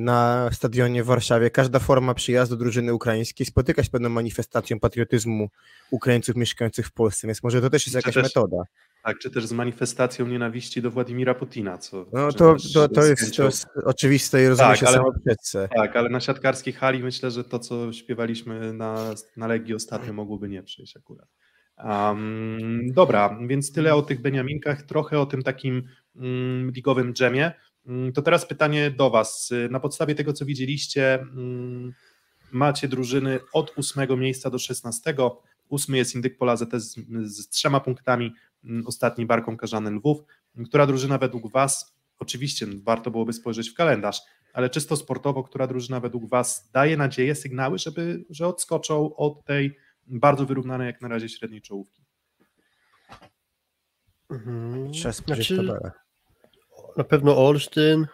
na stadionie w Warszawie, każda forma przyjazdu drużyny ukraińskiej spotyka się z pewną manifestacją patriotyzmu Ukraińców mieszkających w Polsce, więc może to też jest jakaś też- metoda. Tak, czy też z manifestacją nienawiści do Władimira Putina. Co, No to, to, to, jest, to jest oczywiste i rozumie Tak, się ale- samo przedse. Tak, ale na siatkarskiej hali myślę, że to, co śpiewaliśmy na, na Legii ostatnio, mogłoby nie przyjść akurat. Um, dobra, więc tyle o tych Beniaminkach, trochę o tym takim um, ligowym dżemie. Um, to teraz pytanie do Was. Na podstawie tego, co widzieliście, um, macie drużyny od ósmego miejsca do szesnastego. Ósmy jest Indyk Pola ZT z, z trzema punktami, um, ostatni Barką Karzany Lwów. Która drużyna według Was, oczywiście warto byłoby spojrzeć w kalendarz, ale czysto sportowo, która drużyna według Was daje nadzieję, sygnały, żeby, że odskoczą od tej bardzo wyrównanej jak na razie średniej czołówki? Mhm. Trzeba spojrzeć Znaczy. Na pewno Olsztyn,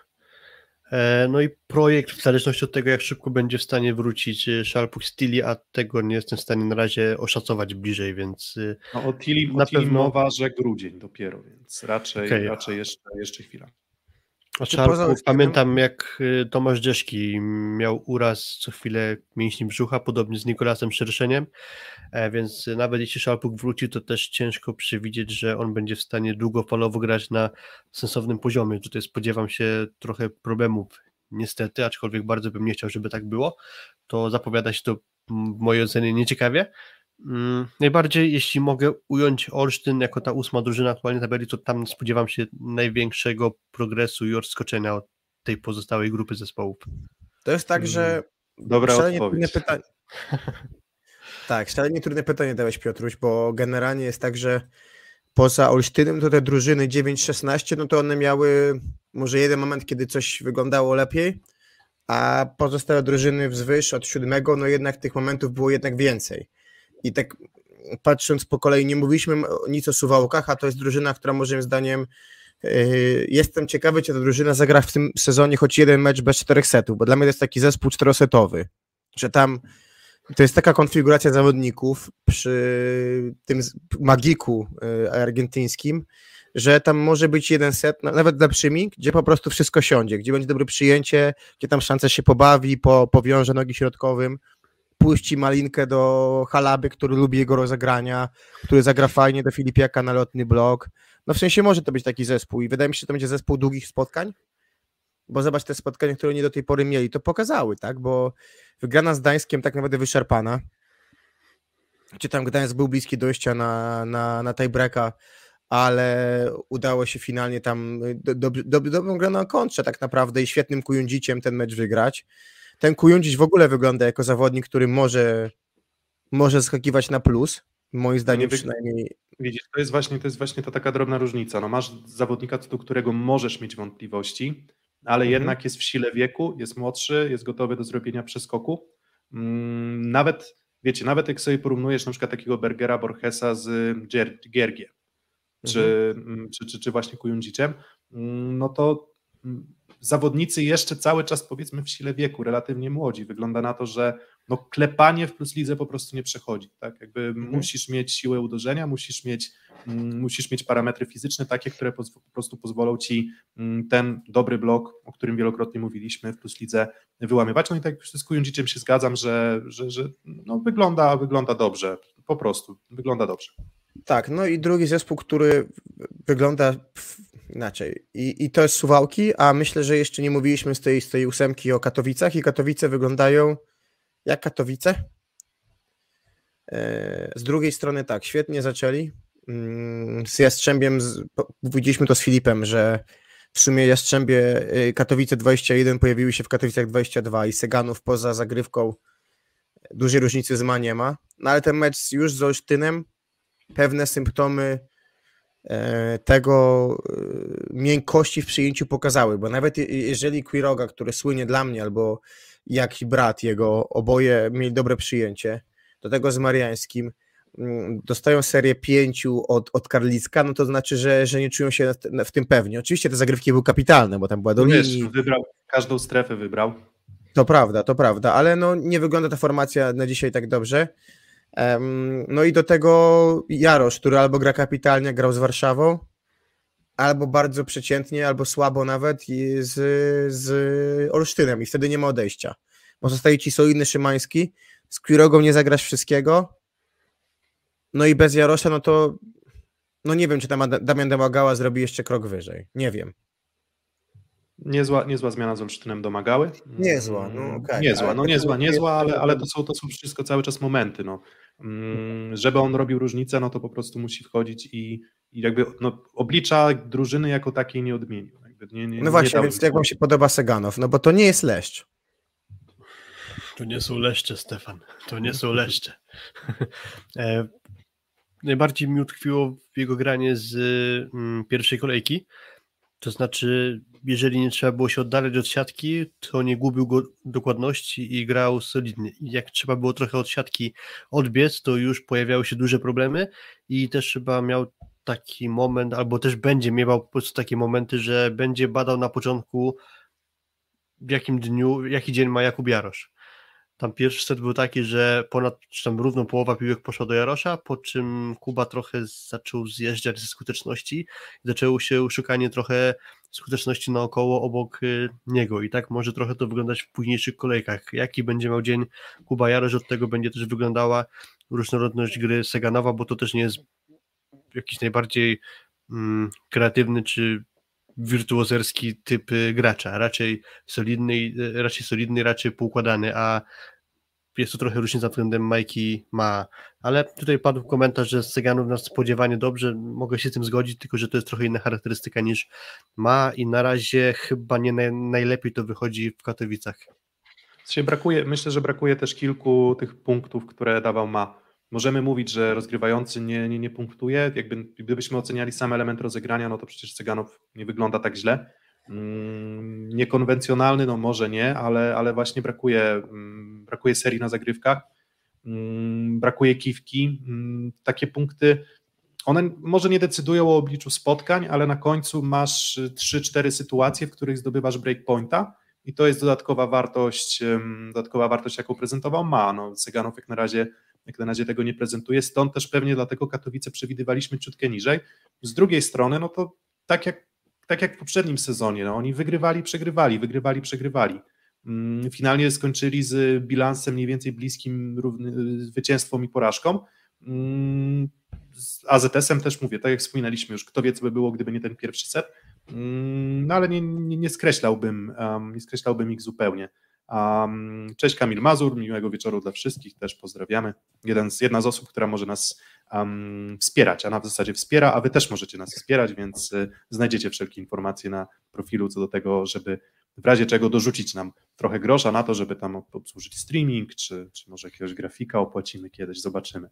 e, no i projekt w zależności od tego, jak szybko będzie w stanie wrócić e, Szalpuk Stili, a tego nie jestem w stanie na razie oszacować bliżej, więc e, No, o Tili, Na o pewno- mowa, że grudzień dopiero, więc raczej, Okej. raczej jeszcze, jeszcze chwila. Czarku, Olsztynem- pamiętam jak y, Tomasz Dzieszki miał uraz co chwilę mięśni brzucha, podobnie z Nikolasem Szerszeniem, e, więc nawet jeśli Szalpuk wróci, to też ciężko przewidzieć, że on będzie w stanie długofalowo grać na sensownym poziomie. Tutaj spodziewam się trochę problemów, niestety, aczkolwiek bardzo bym nie chciał, żeby tak było. To zapowiada się to w mojej ocenie nieciekawie. Mm, Najbardziej, jeśli mogę ująć Olsztyn jako ta ósma drużyna aktualnie tabeli, to tam spodziewam się największego progresu i odskoczenia od tej pozostałej grupy zespołów. To jest tak, że Dobra szalenie trudne odpowiedź. pytanie. Tak, szalenie trudne pytanie dałeś Piotruś, bo generalnie jest tak, że poza Olsztynem to te drużyny 9-16, no to one miały może jeden moment, kiedy coś wyglądało lepiej, a pozostałe drużyny wzwyż od siódmego, no jednak tych momentów było jednak więcej. I tak patrząc po kolei, nie mówiliśmy nic o Suwałkach, a to jest drużyna, która moim zdaniem yy, jestem ciekawy, czy ta drużyna zagra w tym sezonie choć jeden mecz bez czterech setów, bo dla mnie to jest taki zespół czterosetowy, że tam to jest taka konfiguracja zawodników przy tym magiku y, argentyńskim, że tam może być jeden set, na- nawet lepszymi, gdzie po prostu wszystko siądzie, gdzie będzie dobre przyjęcie, gdzie tam szansa się pobawi, po, powiąże nogi środkowym, puści malinkę do Halaby, który lubi jego rozegrania, który zagra fajnie do Filipiaka na lotny blok. No w sensie może to być taki zespół i wydaje mi się, że to będzie zespół długich spotkań, bo zobacz te spotkania, które oni do tej pory mieli, to pokazały, tak, bo wygrana z Gdańskiem tak naprawdę wyszarpana, gdzie tam Gdańsk był bliski dojścia na, na, na tiebreaka, ale udało się finalnie tam do, do, do, dobrą grę na kontrze tak naprawdę i świetnym Kujundziciem ten mecz wygrać. Ten Kujundzic w ogóle wygląda jako zawodnik, który może, może skakiwać na plus, moim zdaniem wy- przynajmniej. Widzisz, to jest właśnie, to jest właśnie ta taka drobna różnica. No masz zawodnika, co do którego możesz mieć wątpliwości, ale Mhm. jednak jest w sile wieku, jest młodszy, jest gotowy do zrobienia przeskoku. Mm, Nawet, wiecie, nawet jak sobie porównujesz na przykład takiego Bergera Borgesa z Gier- Giergie, czy, mm, czy, czy, czy właśnie Kujundziciem, mm, no to zawodnicy jeszcze cały czas powiedzmy w sile wieku, relatywnie młodzi. Wygląda na to, że no klepanie w plus lidze po prostu nie przechodzi. Tak? Jakby musisz mieć siłę uderzenia, musisz mieć, mm, musisz mieć parametry fizyczne takie, które poz, po prostu pozwolą ci mm, ten dobry blok, o którym wielokrotnie mówiliśmy w plus lidze wyłamywać. No i tak z Kujundziciem się zgadzam, że, że, że no wygląda, wygląda dobrze. Po prostu wygląda dobrze. Tak, no i drugi zespół, który wygląda inaczej. I, I to jest Suwałki, a myślę, że jeszcze nie mówiliśmy z tej, z tej ósemki o Katowicach i Katowice wyglądają jak Katowice. E, Z drugiej strony tak, świetnie zaczęli. Mm, Z Jastrzębiem, powiedzieliśmy to z Filipem, że w sumie Jastrzębie y, Katowice 21 pojawiły się w Katowicach 22 i Seganów poza zagrywką dużej różnicy z ma nie ma. No ale ten mecz już z Olsztynem pewne symptomy e, tego e, miękkości w przyjęciu pokazały, bo nawet je- jeżeli Quiroga, który słynie dla mnie, albo jak i brat jego, oboje mieli dobre przyjęcie, do tego z Mariańskim, mm, dostają serię pięciu od, od Karlicka, no to znaczy, że, że nie czują się w- tym pewnie. Oczywiście te zagrywki były kapitalne, bo tam była do Wiesz, linii, wybrał, każdą strefę wybrał. to prawda, to prawda, ale no nie wygląda ta formacja na dzisiaj tak dobrze. No i do tego Jarosz, który albo gra kapitalnie, grał z Warszawą, albo bardzo przeciętnie, albo słabo nawet z, z Olsztynem i wtedy nie ma odejścia. Pozostaje ci solidny Szymański, z Quirogą nie zagrasz wszystkiego, no i bez Jarosza, no to no nie wiem, czy tam Damian Demagała zrobi jeszcze krok wyżej, nie wiem. Niezła, niezła zmiana z Olsztynem domagały. Niezła, no okej. Niezła, Ale no niezła, niezła, ale, to- ale to, są, to są wszystko cały czas momenty. No. Mm, Żeby on robił różnicę, no to po prostu musi wchodzić i, i jakby no, oblicza drużyny jako takiej nie odmienił. Jakby nie, nie, No właśnie, więc jak wam się podoba Seganow? No bo to nie jest leszcz. To nie są leszcze, Stefan. To nie są leszcze. e, najbardziej mi utkwiło w jego granie z mm, pierwszej kolejki. To znaczy, jeżeli nie trzeba było się oddalać od siatki, to nie gubił go dokładności i grał solidnie. Jak trzeba było trochę od siatki odbiec, to już pojawiały się duże problemy i też chyba miał taki moment, albo też będzie miewał po prostu takie momenty, że będzie badał na początku w jakim dniu, jaki dzień ma Jakub Jarosz. Tam pierwszy set był taki, że ponad, czy tam równo połowa piłek poszła do Jarosza, po czym Kuba trochę zaczął zjeżdżać ze skuteczności i zaczęło się szukanie trochę skuteczności naokoło obok y, niego. I tak może trochę to wyglądać w późniejszych kolejkach. Jaki będzie miał dzień Kuba Jarosz, od tego będzie też wyglądała różnorodność gry Seganowa, bo to też nie jest jakiś najbardziej mm, kreatywny czy wirtuozerski typ y, gracza, raczej solidny, y, raczej solidny, raczej poukładany, a jest to trochę różnica względem Majki ma, ale tutaj padł komentarz, że Seganów nas spodziewanie dobrze, mogę się z tym zgodzić, tylko że to jest trochę inna charakterystyka niż ma i na razie chyba nie naj, najlepiej to wychodzi w Katowicach. Się brakuje, myślę, że brakuje też kilku tych punktów, które dawał ma. Możemy mówić, że rozgrywający nie, nie, nie punktuje. Jakby, gdybyśmy oceniali sam element rozegrania, no to przecież Cyganow nie wygląda tak źle. Mm, Niekonwencjonalny, no może nie, ale, ale właśnie brakuje, mm, brakuje serii na zagrywkach, mm, brakuje kiwki. Mm, Takie punkty, one może nie decydują o obliczu spotkań, ale na końcu masz 3-4 sytuacje, w których zdobywasz breakpointa i to jest dodatkowa wartość, dodatkowa wartość, jaką prezentował ma. No, Cyganow jak na razie jak na razie tego nie prezentuje, stąd też pewnie dlatego Katowice przewidywaliśmy ciutkę niżej. Z drugiej strony, no to tak jak, tak jak w poprzednim sezonie, no oni wygrywali, przegrywali, wygrywali, przegrywali. Mm, Finalnie skończyli z bilansem mniej więcej bliskim zwycięstwom i porażkom. Mm, Z AZS-em też mówię, tak jak wspominaliśmy już, kto wie, co by było, gdyby nie ten pierwszy set, Mm, no ale nie, nie, nie skreślałbym, um, nie skreślałbym ich zupełnie. Um, cześć Kamil Mazur, miłego wieczoru dla wszystkich, też pozdrawiamy. Jeden z, jedna z osób, która może nas um, wspierać, a na w zasadzie wspiera, a wy też możecie nas wspierać, więc y, znajdziecie wszelkie informacje na profilu co do tego, żeby w razie czego dorzucić nam trochę grosza na to, żeby tam obsłużyć streaming, czy, czy może jakiegoś grafika opłacimy kiedyś, zobaczymy,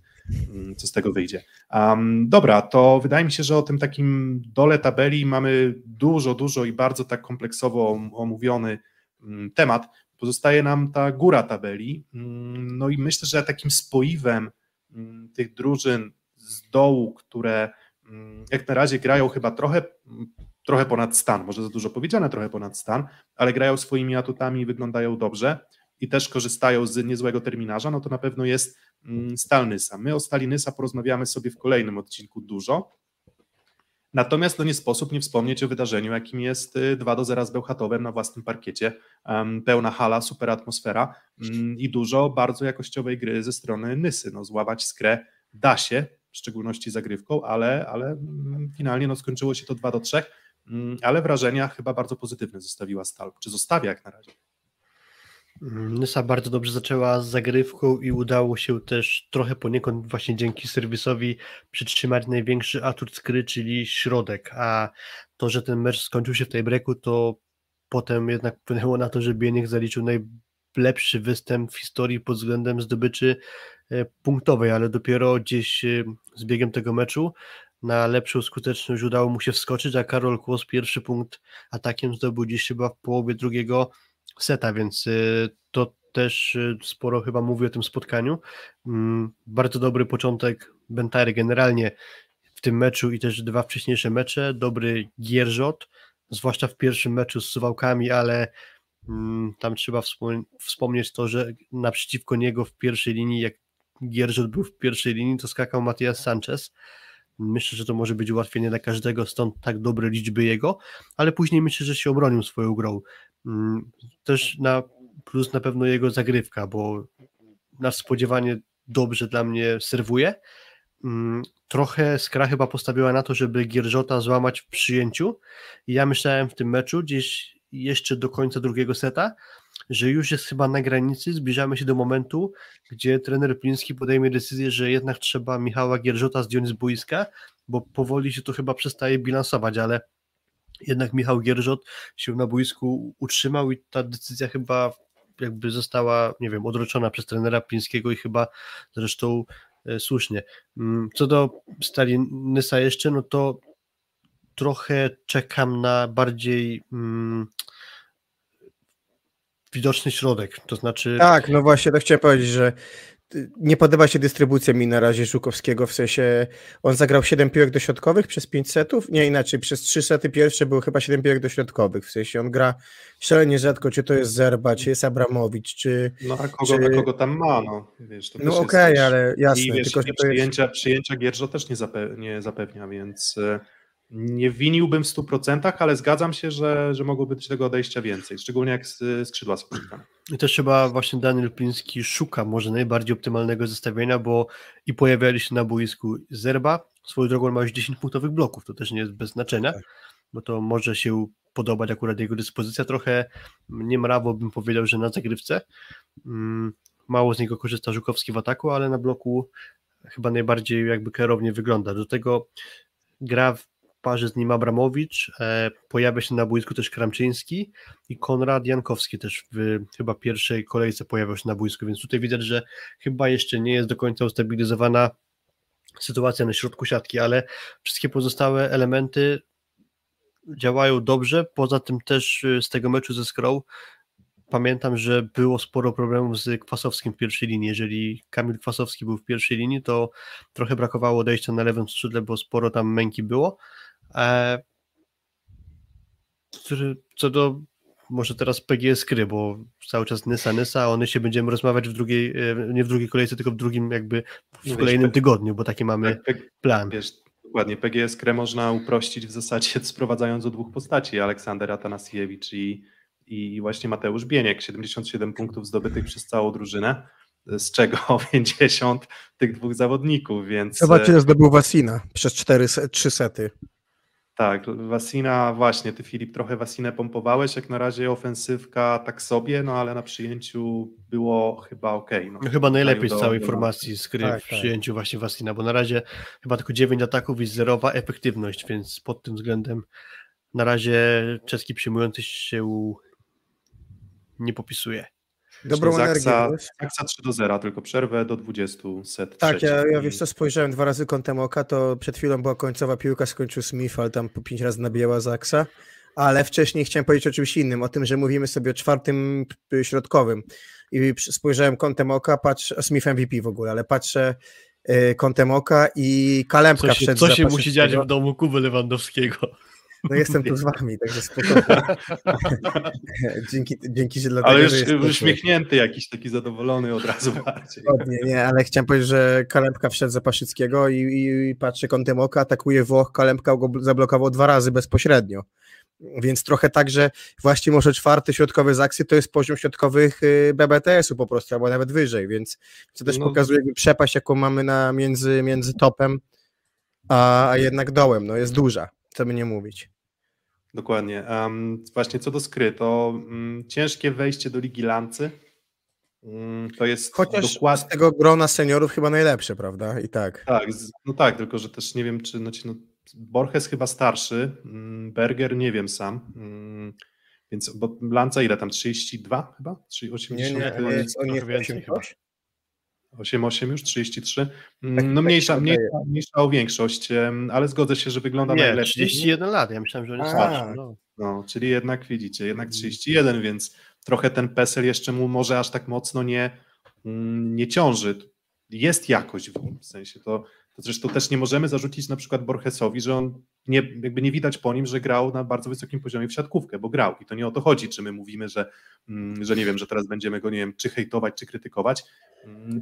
mm, co z tego wyjdzie. Um, dobra, to wydaje mi się, że o tym takim dole tabeli mamy dużo, dużo i bardzo tak kompleksowo om- omówiony mm, temat. Pozostaje nam ta góra tabeli. Mm, No i myślę, że takim spoiwem tych drużyn z dołu, które jak na razie grają chyba trochę, trochę ponad stan, może za dużo powiedziane, trochę ponad stan, ale grają swoimi atutami i wyglądają dobrze i też korzystają z niezłego terminarza, no to na pewno jest mm, Stal Nysa. My o Stali Nysa porozmawiamy sobie w kolejnym odcinku dużo, Natomiast no nie sposób nie wspomnieć o wydarzeniu, jakim jest y, 2 do 0 z Bełchatowem na własnym parkiecie. Pełna hala, super atmosfera um, i dużo bardzo jakościowej gry ze strony Nysy. No, złapać skrę da się, w szczególności zagrywką, ale, ale mm, finalnie no, skończyło się to 2 do 3, um, ale wrażenia chyba bardzo pozytywne zostawiła Stal, czy zostawia jak na razie. Nysa bardzo dobrze zaczęła z zagrywką i udało się też trochę poniekąd właśnie dzięki serwisowi przytrzymać największy atut skry, czyli środek, a to, że ten mecz skończył się w tej breaku, to potem jednak wpłynęło na to, że Bieniek zaliczył najlepszy występ w historii pod względem zdobyczy e, punktowej, ale dopiero gdzieś e, z biegiem tego meczu na lepszą skuteczność udało mu się wskoczyć, a Karol Kłos pierwszy punkt atakiem zdobył gdzieś chyba w połowie drugiego seta, więc y, to też y, sporo chyba mówi o tym spotkaniu. Mm, Bardzo dobry początek Bentary generalnie w tym meczu i też dwa wcześniejsze mecze. Dobry gierżot, zwłaszcza w pierwszym meczu z Suwałkami, ale mm, tam trzeba wspom- wspomnieć to, że naprzeciwko niego w pierwszej linii, jak Gierżot był w pierwszej linii, to skakał Matias Sanchez. Myślę, że to może być ułatwienie dla każdego, stąd tak dobre liczby jego, ale później myślę, że się obronił swoją grą. Mm, Też na plus na pewno jego zagrywka, bo nas spodziewanie dobrze dla mnie serwuje. Mm, Trochę Skra chyba postawiła na to, żeby Gierżota złamać w przyjęciu ja myślałem w tym meczu gdzieś jeszcze do końca drugiego seta, że już jest chyba na granicy, zbliżamy się do momentu, gdzie trener Pliński podejmie decyzję, że jednak trzeba Michała Gierżota zdjąć z boiska, bo powoli się to chyba przestaje bilansować, ale jednak Michał Gierżot się na boisku utrzymał i ta decyzja chyba jakby została, nie wiem, odroczona przez trenera Plińskiego i chyba zresztą e, słusznie. Mm, co do Stali Nysa jeszcze, no to trochę czekam na bardziej mm, widoczny środek, to znaczy... Tak, no właśnie, to chciałem powiedzieć, że nie podoba się dystrybucja mi na razie Żukowskiego, w sensie on zagrał 7 piłek dośrodkowych przez 5 setów, nie inaczej, przez 3 sety pierwsze było chyba 7 piłek dośrodkowych, w sensie on gra szalenie rzadko, czy to jest Zerba, czy jest Abramowicz, czy... No a kogo, czy... kogo tam ma, no wiesz, to No okej, okay, ale jasne, I, wiesz, tylko że to przyjęcia, jest... przyjęcia Gierżo też nie, zape nie zapewnia, więc e, nie winiłbym w 100%, ale zgadzam się, że, że mogłoby być tego odejścia więcej, szczególnie jak skrzydła są. I też chyba właśnie Daniel Pliński szuka może najbardziej optymalnego zestawienia, bo i pojawiali się na boisku Zerba, swoją drogą ma już 10 punktowych bloków, to też nie jest bez znaczenia, tak. bo to może się podobać akurat jego dyspozycja, trochę niemrawo bym powiedział, że na zagrywce, mm, mało z niego korzysta Żukowski w ataku, ale na bloku chyba najbardziej jakby klarownie wygląda. Do tego gra w parze z nim Abramowicz, e, pojawia się na boisku też Kramczyński i Konrad Jankowski też w chyba pierwszej kolejce pojawiał się na boisku, więc tutaj widać, że chyba jeszcze nie jest do końca ustabilizowana sytuacja na środku siatki, ale wszystkie pozostałe elementy działają dobrze, poza tym też e, z tego meczu ze Skrą pamiętam, że było sporo problemów z Kwasowskim w pierwszej linii. Jeżeli Kamil Kwasowski był w pierwszej linii, to trochę brakowało odejścia na lewym skrzydle, bo sporo tam męki było. E, co do może teraz PGS Kry, bo cały czas Nysa, Nysa, o Nysie będziemy rozmawiać w drugiej, e, nie w drugiej kolejce, tylko w drugim jakby w no kolejnym wiesz, tygodniu, bo taki mamy tak, plan. Wiesz, dokładnie, PGS Krę można uprościć w zasadzie sprowadzając do dwóch postaci, Aleksander Atanasiewicz i, i właśnie Mateusz Bieniek, 77 punktów zdobytych przez całą drużynę, z czego 50 tych dwóch zawodników, więc... Zobaczcie, zdobył Wasina przez 4, 3 sety. Tak, Wasina, właśnie, ty Filip trochę Wasinę pompowałeś, jak na razie ofensywka tak sobie, no ale na przyjęciu było chyba ok. No, no chyba najlepiej z całej do... formacji z gry tak, w tak. przyjęciu tak. właśnie Wasina, bo na razie chyba tylko 9 ataków i zerowa efektywność, więc pod tym względem na razie czeski przyjmujący się nie popisuje. Dobrą Zaksa, energię. Zaksa 3 do 0, tylko przerwę do 20 set. Tak, ja, ja wiesz co, spojrzałem dwa razy kątem oka, to przed chwilą była końcowa piłka, skończył Smith, ale tam po pięć razy nabijała Zaksa. Ale wcześniej chciałem powiedzieć o czymś innym, o tym, że mówimy sobie o czwartym środkowym. I spojrzałem kątem oka, patrzę, Smith MVP w ogóle, ale patrzę y, kątem oka i Kalempka co się, Co się musi dziać w domu Kuby Lewandowskiego? No jestem tu z wami, także spokojnie. dzięki, dzięki, że dlatego, Ale już uśmiechnięty jakiś, taki zadowolony od razu bardziej. Nie, nie, ale chciałem powiedzieć, że Kalempka wszedł za Paszyckiego i, i, i patrzy kątem oka, atakuje Włoch, Kalempka go zablokował dwa razy bezpośrednio. Więc trochę tak, że właśnie może czwarty środkowy z akcji to jest poziom środkowych y, BBTS-u po prostu, albo nawet wyżej, więc to też no. pokazuje przepaść, jaką mamy na, między, między topem a, a jednak dołem, no jest duża, co by nie mówić. Dokładnie. Um, właśnie co do skry, to um, ciężkie wejście do Ligi Lancy. Um, to jest Chociaż dokład... z tego grona seniorów chyba najlepsze, prawda? I tak. Tak, no tak, tylko że też nie wiem, czy no, no Borges chyba starszy, mm, Berger nie wiem sam. Więc bo Lanca ile tam? 32 chyba? 80? Nie, nie, on jest, on jest więcej chyba. 8-8 już, 33. Mm, tak, no tak mniejsza, mniejsza, mniejsza o większość, ale zgodzę się, że wygląda nie, najlepiej. 31 lat, ja myślałem, że on jest starszy. No. no, czyli jednak widzicie, jednak 31, mm. więc trochę ten PESEL jeszcze mu może aż tak mocno nie, mm, nie ciąży. Jest jakość w nim, w sensie to, to zresztą też nie możemy zarzucić na przykład Borgesowi, że on nie, jakby nie widać po nim, że grał na bardzo wysokim poziomie w siatkówkę, bo grał i to nie o to chodzi, czy my mówimy, że, że nie wiem, że teraz będziemy go, nie wiem, czy hejtować, czy krytykować.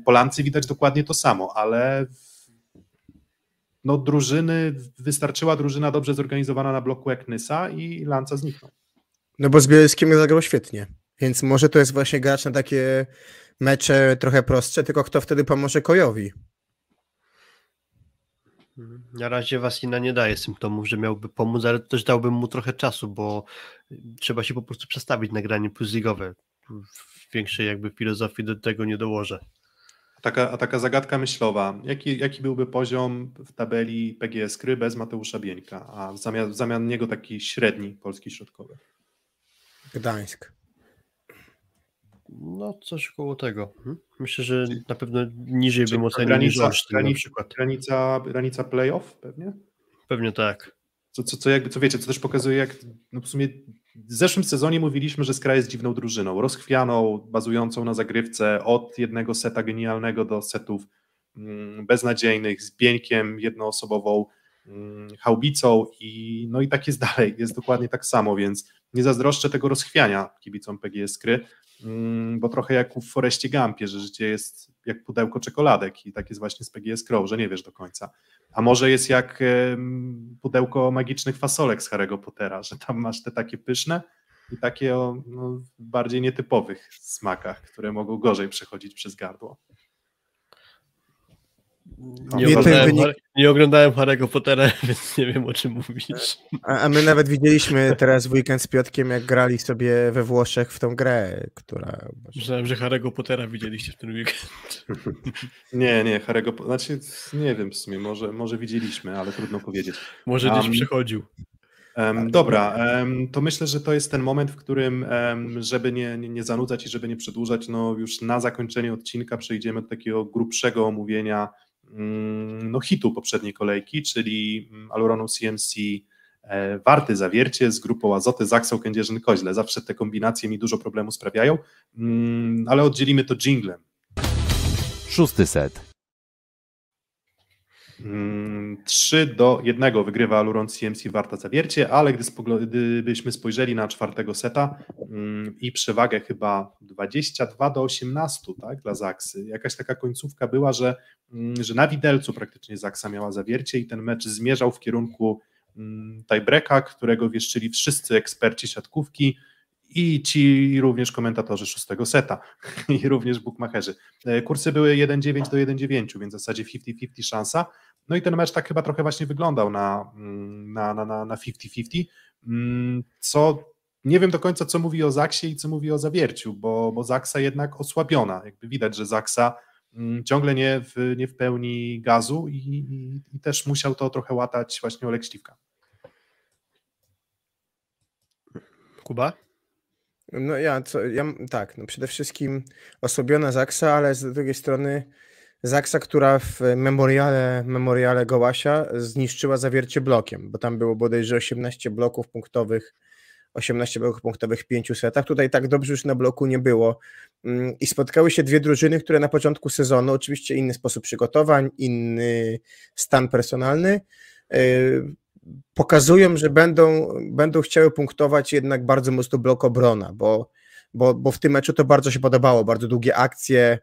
Polancy widać dokładnie to samo, ale no drużyny, wystarczyła drużyna dobrze zorganizowana na bloku jak Nysa i Lanca zniknął. No bo z Bielskim zagrał świetnie, więc może to jest właśnie gracz na takie mecze trochę prostsze, tylko kto wtedy pomoże Kojowi? Na razie Wasina nie daje symptomów, że miałby pomóc, ale też dałbym mu trochę czasu, bo trzeba się po prostu przestawić na granie plus ligowe. Większej jakby filozofii do tego nie dołożę. Taka, a taka zagadka myślowa. Jaki, jaki byłby poziom w tabeli PGS Kry bez Mateusza Bieńka, a w zamian, w zamian niego taki średni polski środkowy? Gdańsk. No, coś koło tego. Hmm? Myślę, że na pewno niżej Czyli bym ocenił niż granica, na granica, przykład. granica, granica playoff pewnie? Pewnie tak. Co, co, co, jakby, co wiecie, co też pokazuje, jak no w sumie w zeszłym sezonie mówiliśmy, że Skra jest dziwną drużyną, rozchwianą, bazującą na zagrywce od jednego seta genialnego do setów mm, beznadziejnych, z bieńkiem jednoosobową, mm, haubicą i no i tak jest dalej, jest dokładnie tak samo, więc nie zazdroszczę tego rozchwiania kibicom PGS Skry, mm, bo trochę jak w Foreście Gampie, że życie jest jak pudełko czekoladek i tak jest właśnie z PGS Crow, że nie wiesz do końca. A może jest jak pudełko magicznych fasolek z Harry'ego Pottera, że tam masz te takie pyszne i takie o no, bardziej nietypowych smakach, które mogą gorzej przechodzić przez gardło. Nie, Mnie ten oglądałem, wynik- nie oglądałem Harry'ego Pottera, więc nie wiem o czym mówisz. A, a my nawet widzieliśmy teraz w weekend z Piotkiem, jak grali sobie we Włoszech w tą grę, która... Myślałem, że Harry'ego Pottera widzieliście w ten weekend. Nie, nie, Harry'ego, znaczy nie wiem w sumie, może, może widzieliśmy, ale trudno powiedzieć. Może gdzieś Am, przechodził. Em, dobra, em, to myślę, że to jest ten moment, w którym, em, żeby nie, nie, nie zanudzać i żeby nie przedłużać, no już na zakończenie odcinka przejdziemy do takiego grubszego omówienia no, hitu poprzedniej kolejki, czyli mm, Aluronu CMC e, Warty Zawiercie z grupą Azoty, Zaksą, Kędzierzyn, Koźle. Zawsze te kombinacje mi dużo problemu sprawiają, mm, ale oddzielimy to jinglem. Szósty set. 3 Mm, do 1 wygrywa Aluron CMC Warta Zawiercie, ale gdy gdybyśmy spojrzeli na czwartego seta mm, i przewagę chyba 22 do 18 tak, dla Zaksy, jakaś taka końcówka była, że, mm, że na widelcu praktycznie Zaksa miała Zawiercie i ten mecz zmierzał w kierunku tiebreaka, którego wieszczyli wszyscy eksperci siatkówki i ci również komentatorzy szóstego seta i również bookmacherzy. E, Kursy były 1,9 do 1,9, więc w zasadzie 50-50 szansa. No i ten mecz tak chyba trochę właśnie wyglądał na, mm, na, na, na, na 50-50, mm, co nie wiem do końca, co mówi o Zaksie i co mówi o Zawierciu, bo, bo Zaksa jednak osłabiona. Jakby widać, że Zaksa mm, ciągle nie w, nie w pełni gazu i, i, i też musiał to trochę łatać właśnie Olek Śliwka. Kuba? No ja, co, ja tak, no przede wszystkim osłabiona Zaksa, ale z drugiej strony Zaksa, która w memoriale, memoriale Gołasia zniszczyła zawiercie blokiem, bo tam było bodajże 18 bloków punktowych, 18 bloków punktowych w pięciu setach. Tutaj tak dobrze już na bloku nie było. Mm, I spotkały się dwie drużyny, które na początku sezonu, oczywiście inny sposób przygotowań, inny stan personalny, yy, pokazują, że będą, będą chciały punktować jednak bardzo mocno blok obrona, bo, bo, bo w tym meczu to bardzo się podobało, bardzo długie akcje,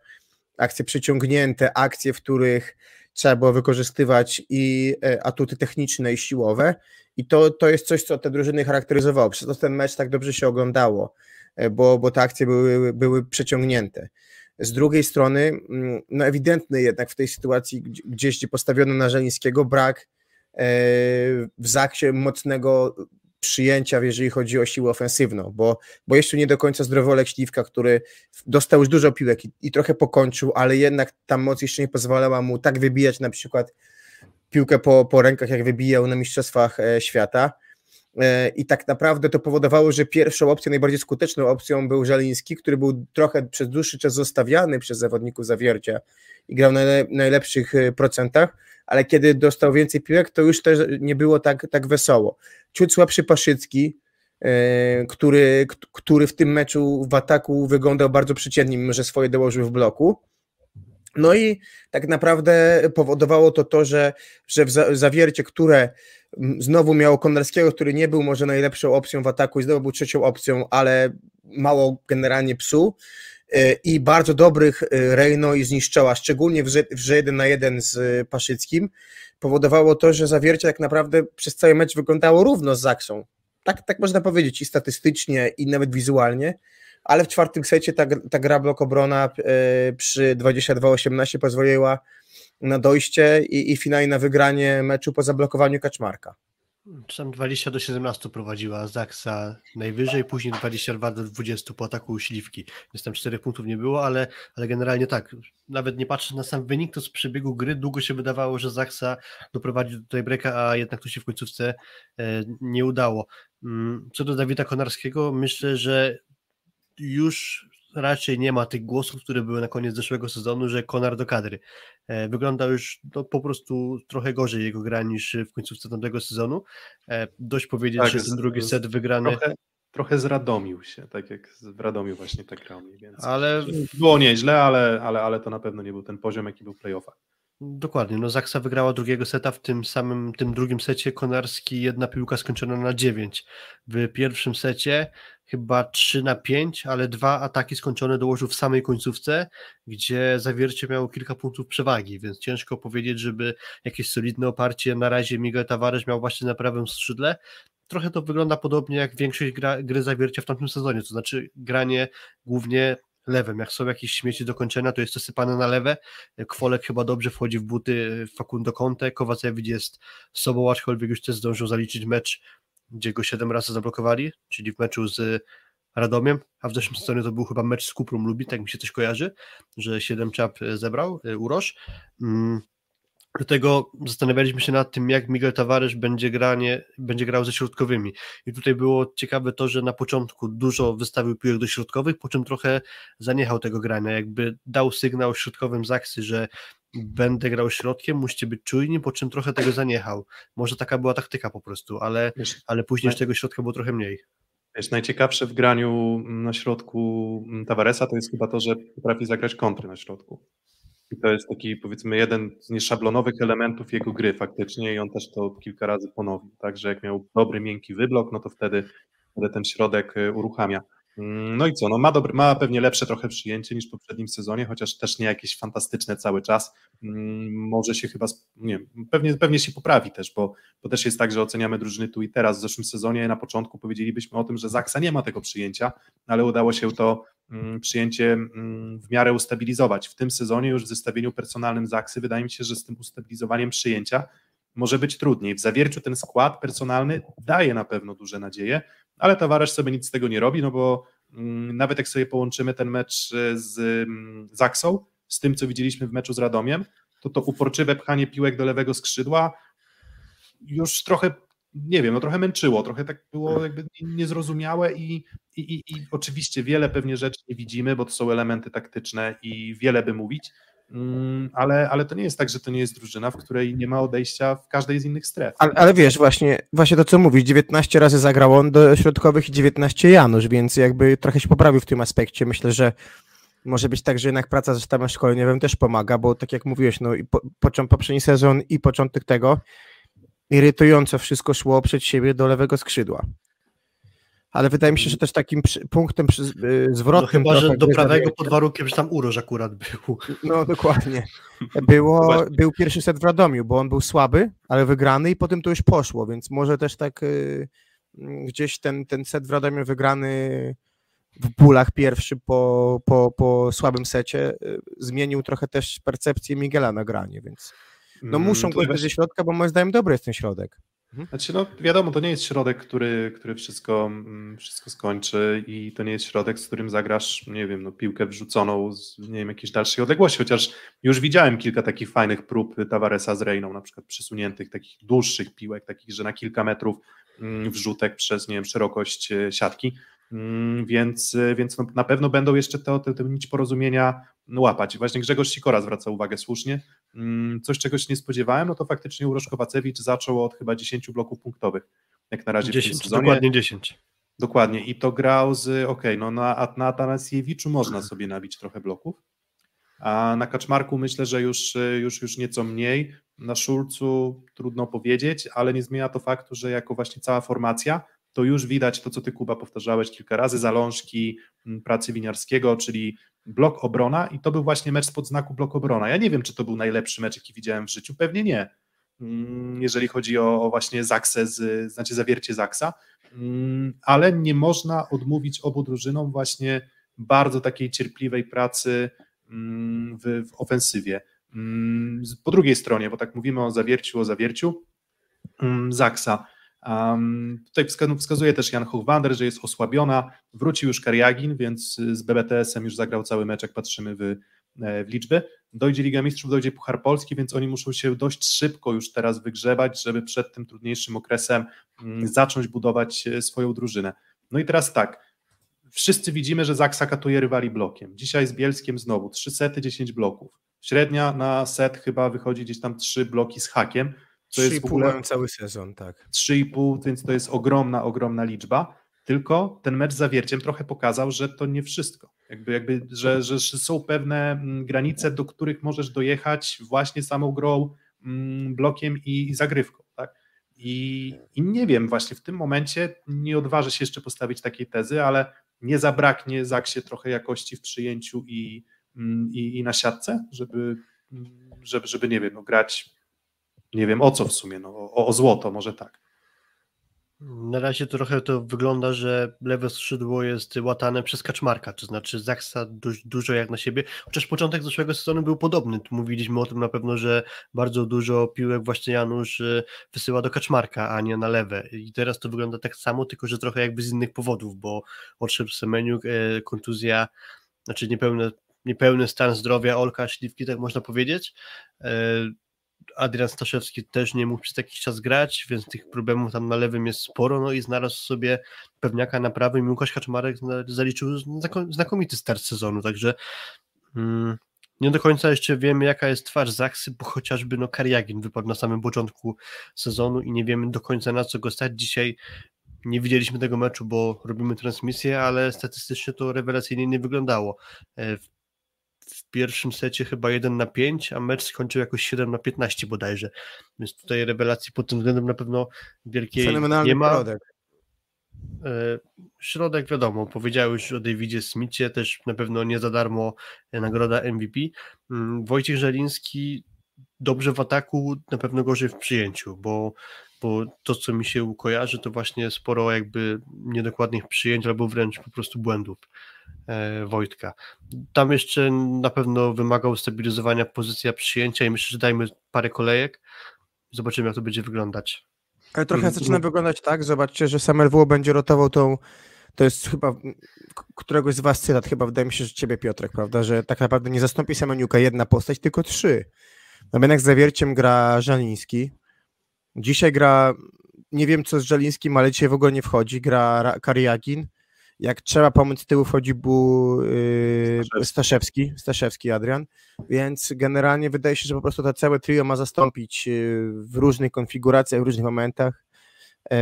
akcje przyciągnięte, akcje, w których trzeba było wykorzystywać i e, atuty techniczne i siłowe. I to, to jest coś, co te drużyny charakteryzowało, przez to ten mecz tak dobrze się oglądało, e, bo, bo te akcje były, były przeciągnięte. Z drugiej strony, mm, no ewidentny jednak w tej sytuacji, gdzie- gdzieś gdzie postawiono na Żelińskiego, brak w zaksie mocnego przyjęcia, jeżeli chodzi o siłę ofensywną, bo, bo jeszcze nie do końca zdrowy Olek Śliwka, który dostał już dużo piłek i, i trochę pokończył, ale jednak ta moc jeszcze nie pozwalała mu tak wybijać na przykład piłkę po, po rękach, jak wybijał na Mistrzostwach e, Świata. E, I tak naprawdę to powodowało, że pierwszą opcją, najbardziej skuteczną opcją był Żaliński, który był trochę przez dłuższy czas zostawiany przez zawodników zawiercia i grał na najle- najlepszych e, procentach, ale kiedy dostał więcej piłek, to już też nie było tak, tak wesoło. Ciut słabszy Paszycki, e, który, który w tym meczu w ataku wyglądał bardzo przeciętnie, mimo że swoje dołożył w bloku. No i tak naprawdę powodowało to to, że, że w za- zawiercie, które mm, znowu miało Konarskiego, który nie był może najlepszą opcją w ataku i znowu był trzecią opcją, ale mało generalnie psuł e, i bardzo dobrych e, Rejno i zniszczała, szczególnie w grze 1 na 1 z e, Paszyckim, powodowało to, że zawiercie tak naprawdę przez cały mecz wyglądało równo z Zaksą. Tak, tak można powiedzieć i statystycznie, i nawet wizualnie, ale w czwartym secie ta, ta gra blok obrona e, przy 22-18 pozwoliła na dojście i, i finalne wygranie meczu po zablokowaniu Kaczmarka. Tam 20 do 17 prowadziła Zaksa najwyżej, później 22 do 20 po ataku Śliwki, więc tam 4 punktów nie było, ale, ale generalnie tak, nawet nie patrząc na sam wynik, to z przebiegu gry długo się wydawało, że Zaksa doprowadzi do tej breka, a jednak to się w końcówce e, nie udało. Mm, co do Dawida Konarskiego, myślę, że już raczej nie ma tych głosów, które były na koniec zeszłego sezonu, że Konar do kadry. E, wygląda już no, po prostu trochę gorzej jego gra niż w końcówce tamtego sezonu. E, dość powiedzieć, Tak, że ten drugi set wygrany, Trochę, trochę zradomił się, tak jak w Radomiu właśnie tak grał mniej więcej. ale Było nieźle, ale, ale, ale to na pewno nie był ten poziom, jaki był w playoffach. Dokładnie, no Zaksa wygrała drugiego seta, w tym samym, tym drugim secie Konarski jedna piłka skończona na 9. W pierwszym secie chyba 3 na 5, ale dwa ataki skończone dołożył w samej końcówce, gdzie zawiercie miało kilka punktów przewagi, więc ciężko powiedzieć, żeby jakieś solidne oparcie na razie Miguel Tavares miał właśnie na prawym skrzydle. Trochę to wygląda podobnie jak większość gra, gry zawiercia w tamtym sezonie, to znaczy granie głównie lewym. Jak są jakieś śmieci do kończenia, to jest to sypane na lewe. Kwolek chyba dobrze wchodzi w buty Facundo Conte, Kowacewicz jest sobą, aczkolwiek już też zdążył zaliczyć mecz, gdzie go 7 razy zablokowali, czyli w meczu z Radomiem, a w zeszłym sezonie to był chyba mecz z Kuprą Lubi, tak mi się coś kojarzy, że 7 czap zebrał y, Uroż. Mm, Dlatego zastanawialiśmy się nad tym, jak Miguel Tavares będzie, granie, będzie grał ze środkowymi. I tutaj było ciekawe to, że na początku dużo wystawił piłek do środkowych, po czym trochę zaniechał tego grania. Jakby dał sygnał środkowym z akcji, że będę grał środkiem, musicie być czujni, po czym trochę tego zaniechał. Może taka była taktyka po prostu, ale, Wiesz, ale później już tego środka było trochę mniej. wiesz, najciekawsze w graniu na środku Tavaresa to jest chyba to, że potrafi zagrać kontry na środku. I to jest taki, powiedzmy, jeden z nieszablonowych elementów jego gry faktycznie i on też to kilka razy ponowił. Także jak miał dobry, miękki wyblok, no to wtedy, wtedy ten środek y, uruchamia. Mm, No i co, no ma, dobry, ma pewnie lepsze trochę przyjęcie niż w poprzednim sezonie, chociaż też nie jakieś fantastyczne cały czas. Mm, Może się chyba, nie pewnie, pewnie się poprawi też, bo, bo też jest tak, że oceniamy drużyny tu i teraz. W zeszłym sezonie na początku powiedzielibyśmy o tym, że Zaksa nie ma tego przyjęcia, ale udało się to mm, przyjęcie w miarę ustabilizować. W tym sezonie już w zestawieniu personalnym Zaksy wydaje mi się, że z tym ustabilizowaniem przyjęcia może być trudniej. W zawierciu ten skład personalny daje na pewno duże nadzieje, ale Tavares sobie nic z tego nie robi, no bo mm, nawet jak sobie połączymy ten mecz e, z mm, Zaksą, z tym, co widzieliśmy w meczu z Radomiem, to to uporczywe pchanie piłek do lewego skrzydła już trochę, nie wiem, no trochę męczyło, trochę tak było jakby niezrozumiałe i, i, i, i oczywiście wiele pewnie rzeczy nie widzimy, bo to są elementy taktyczne i wiele by mówić, ale, ale to nie jest tak, że to nie jest drużyna, w której nie ma odejścia w każdej z innych stref. Ale, ale wiesz, właśnie, właśnie to co mówisz, 19 razy zagrał on do środkowych i 19 Janusz, więc jakby trochę się poprawił w tym aspekcie. Myślę, że może być tak, że jednak praca ze sztabem szkoleniowym też pomaga, bo tak jak mówiłeś, no i po, poprzedni sezon i początek tego irytująco wszystko szło przed siebie do lewego skrzydła. Ale wydaje mi się, że też takim przy, punktem przy, y, No zwrotnym chyba, że do prawego pod warunkiem, że tam Uroż akurat był. No dokładnie. Było, był pierwszy set w Radomiu, bo on był słaby, ale wygrany i potem to już poszło, więc może też tak y, mm, gdzieś ten, ten set w Radomiu wygrany w bólach pierwszy po, po, po słabym secie y, zmienił trochę też percepcję Miguela na granie, więc no Mm, muszą to go ze środka, bo moim zdaniem dobry jest ten środek. Znaczy, no wiadomo, to nie jest środek, który, który wszystko, mm, wszystko skończy i to nie jest środek, z którym zagrasz, nie wiem, no, piłkę wrzuconą z, nie wiem, jakiejś dalszej odległości, chociaż już widziałem kilka takich fajnych prób Tavaresa z Reyną, na przykład przysuniętych, takich dłuższych piłek, takich, że na kilka metrów mm, wrzutek przez, nie wiem, szerokość e, siatki, więc, e, więc no, na pewno będą jeszcze to, te, te nić porozumienia łapać. Właśnie Grzegorz Sikora zwraca uwagę słusznie, Mm, coś czego się nie spodziewałem, no to faktycznie Urosz Kowacewicz zaczął od chyba 10 bloków punktowych, jak na razie w tym 10, sezonie. dokładnie 10. Dokładnie. I to grał z, okej, no na, na Atanasiewiczu można sobie nabić trochę bloków, a na Kaczmarku myślę, że już, już, już nieco mniej. Na Szulcu trudno powiedzieć, ale nie zmienia to faktu, że jako właśnie cała formacja, to już widać to, co ty Kuba powtarzałeś kilka razy, zalążki m, pracy Winiarskiego, czyli blok obrona i to był właśnie mecz spod znaku blok obrona. Ja nie wiem, czy to był najlepszy mecz, jaki widziałem w życiu, pewnie nie. Mm, Jeżeli chodzi o, właśnie Zaksę, z, znaczy zawiercie Zaksa, Mm, ale nie można odmówić obu drużynom właśnie bardzo takiej cierpliwej pracy mm, w, w ofensywie. Mm, po drugiej stronie, bo tak mówimy o zawierciu, o zawierciu, mm, Zaksa. Um, tutaj wskazuje też Jan Hochwander, że jest osłabiona. Wrócił już Kariagin, więc z BBTS-em już zagrał cały mecz, jak patrzymy w, e, w liczby. Dojdzie Liga Mistrzów, dojdzie Puchar Polski, więc oni muszą się dość szybko już teraz wygrzebać, żeby przed tym trudniejszym okresem mm, zacząć budować e, swoją drużynę. No i teraz tak, wszyscy widzimy, że Zaksa katuje rywali blokiem. Dzisiaj z Bielskiem znowu 3 sety, 10 bloków. Średnia na set chyba wychodzi gdzieś tam 3 bloki z hakiem. To jest w ogóle cały sezon, tak. 3,5, więc to jest ogromna, ogromna liczba. Tylko ten mecz z zawierciem trochę pokazał, że to nie wszystko. Jakby, jakby że, że są pewne mm, granice, do których możesz dojechać właśnie samą grą, mm, blokiem i, i zagrywką. Tak? I, I nie wiem, właśnie w tym momencie nie odważę się jeszcze postawić takiej tezy, ale nie zabraknie Zaksie trochę jakości w przyjęciu i, mm, i, i na siatce, żeby, żeby, żeby nie wiem, no, grać nie wiem o co w sumie, no, o, o złoto może tak. Na razie trochę to wygląda, że lewe skrzydło jest łatane przez Kaczmarka, to znaczy Zaksa dość dużo jak na siebie, chociaż początek zeszłego sezonu był podobny, mówiliśmy o tym na pewno, że bardzo dużo piłek właśnie Janusz y, wysyła do Kaczmarka, a nie na lewe. I teraz to wygląda tak samo, tylko że trochę jakby z innych powodów, bo odszedł Semeniuk, e, kontuzja, znaczy niepełny, niepełny stan zdrowia Olka Śliwki, tak można powiedzieć, e, Adrian Staszewski też nie mógł przez jakiś czas grać, więc tych problemów tam na lewym jest sporo, no i znalazł sobie pewniaka na prawym i Łukasz Kaczmarek zaliczył znakomity start sezonu, także mm, nie do końca jeszcze wiemy jaka jest twarz Zaksy, bo chociażby no Kariagin wypadł na samym początku sezonu i nie wiemy do końca na co go stać. Dzisiaj nie widzieliśmy tego meczu, bo robimy transmisję, ale statystycznie to rewelacyjnie nie wyglądało. E, w w pierwszym secie chyba 1 na 5, a mecz skończył jakoś 7 na 15 bodajże. Więc tutaj rewelacji pod tym względem na pewno wielkiej nie ma. Środek. E, środek wiadomo, powiedział już o Davidzie Smithie, też na pewno nie za darmo nagroda MVP. Mm, Wojciech Żeliński dobrze w ataku, na pewno gorzej w przyjęciu, bo, bo to, co mi się kojarzy, to właśnie sporo jakby niedokładnych przyjęć albo wręcz po prostu błędów. E, Wojtka. Tam jeszcze na pewno wymagał stabilizowania pozycja przyjęcia i myślę, że dajmy parę kolejek. Zobaczymy, jak to będzie wyglądać. Ale trochę mm, zaczyna wyglądać tak, zobaczcie, że Samuel W będzie rotował tą, to jest chyba któregoś z was cytat, chyba wydaje mi się, że ciebie Piotrek, prawda, że tak naprawdę nie zastąpi Semeniuka jedna postać, tylko trzy. No jednak z Zawierciem gra Żaliński, dzisiaj gra, nie wiem co z Żalińskim, ale dzisiaj w ogóle nie wchodzi, gra Kariagin, jak trzeba pomóc tyłu wchodzi bu, yy, Staszewski, Staszewski Adrian, więc generalnie wydaje się, że po prostu to całe trio ma zastąpić yy, w różnych konfiguracjach, w różnych momentach yy,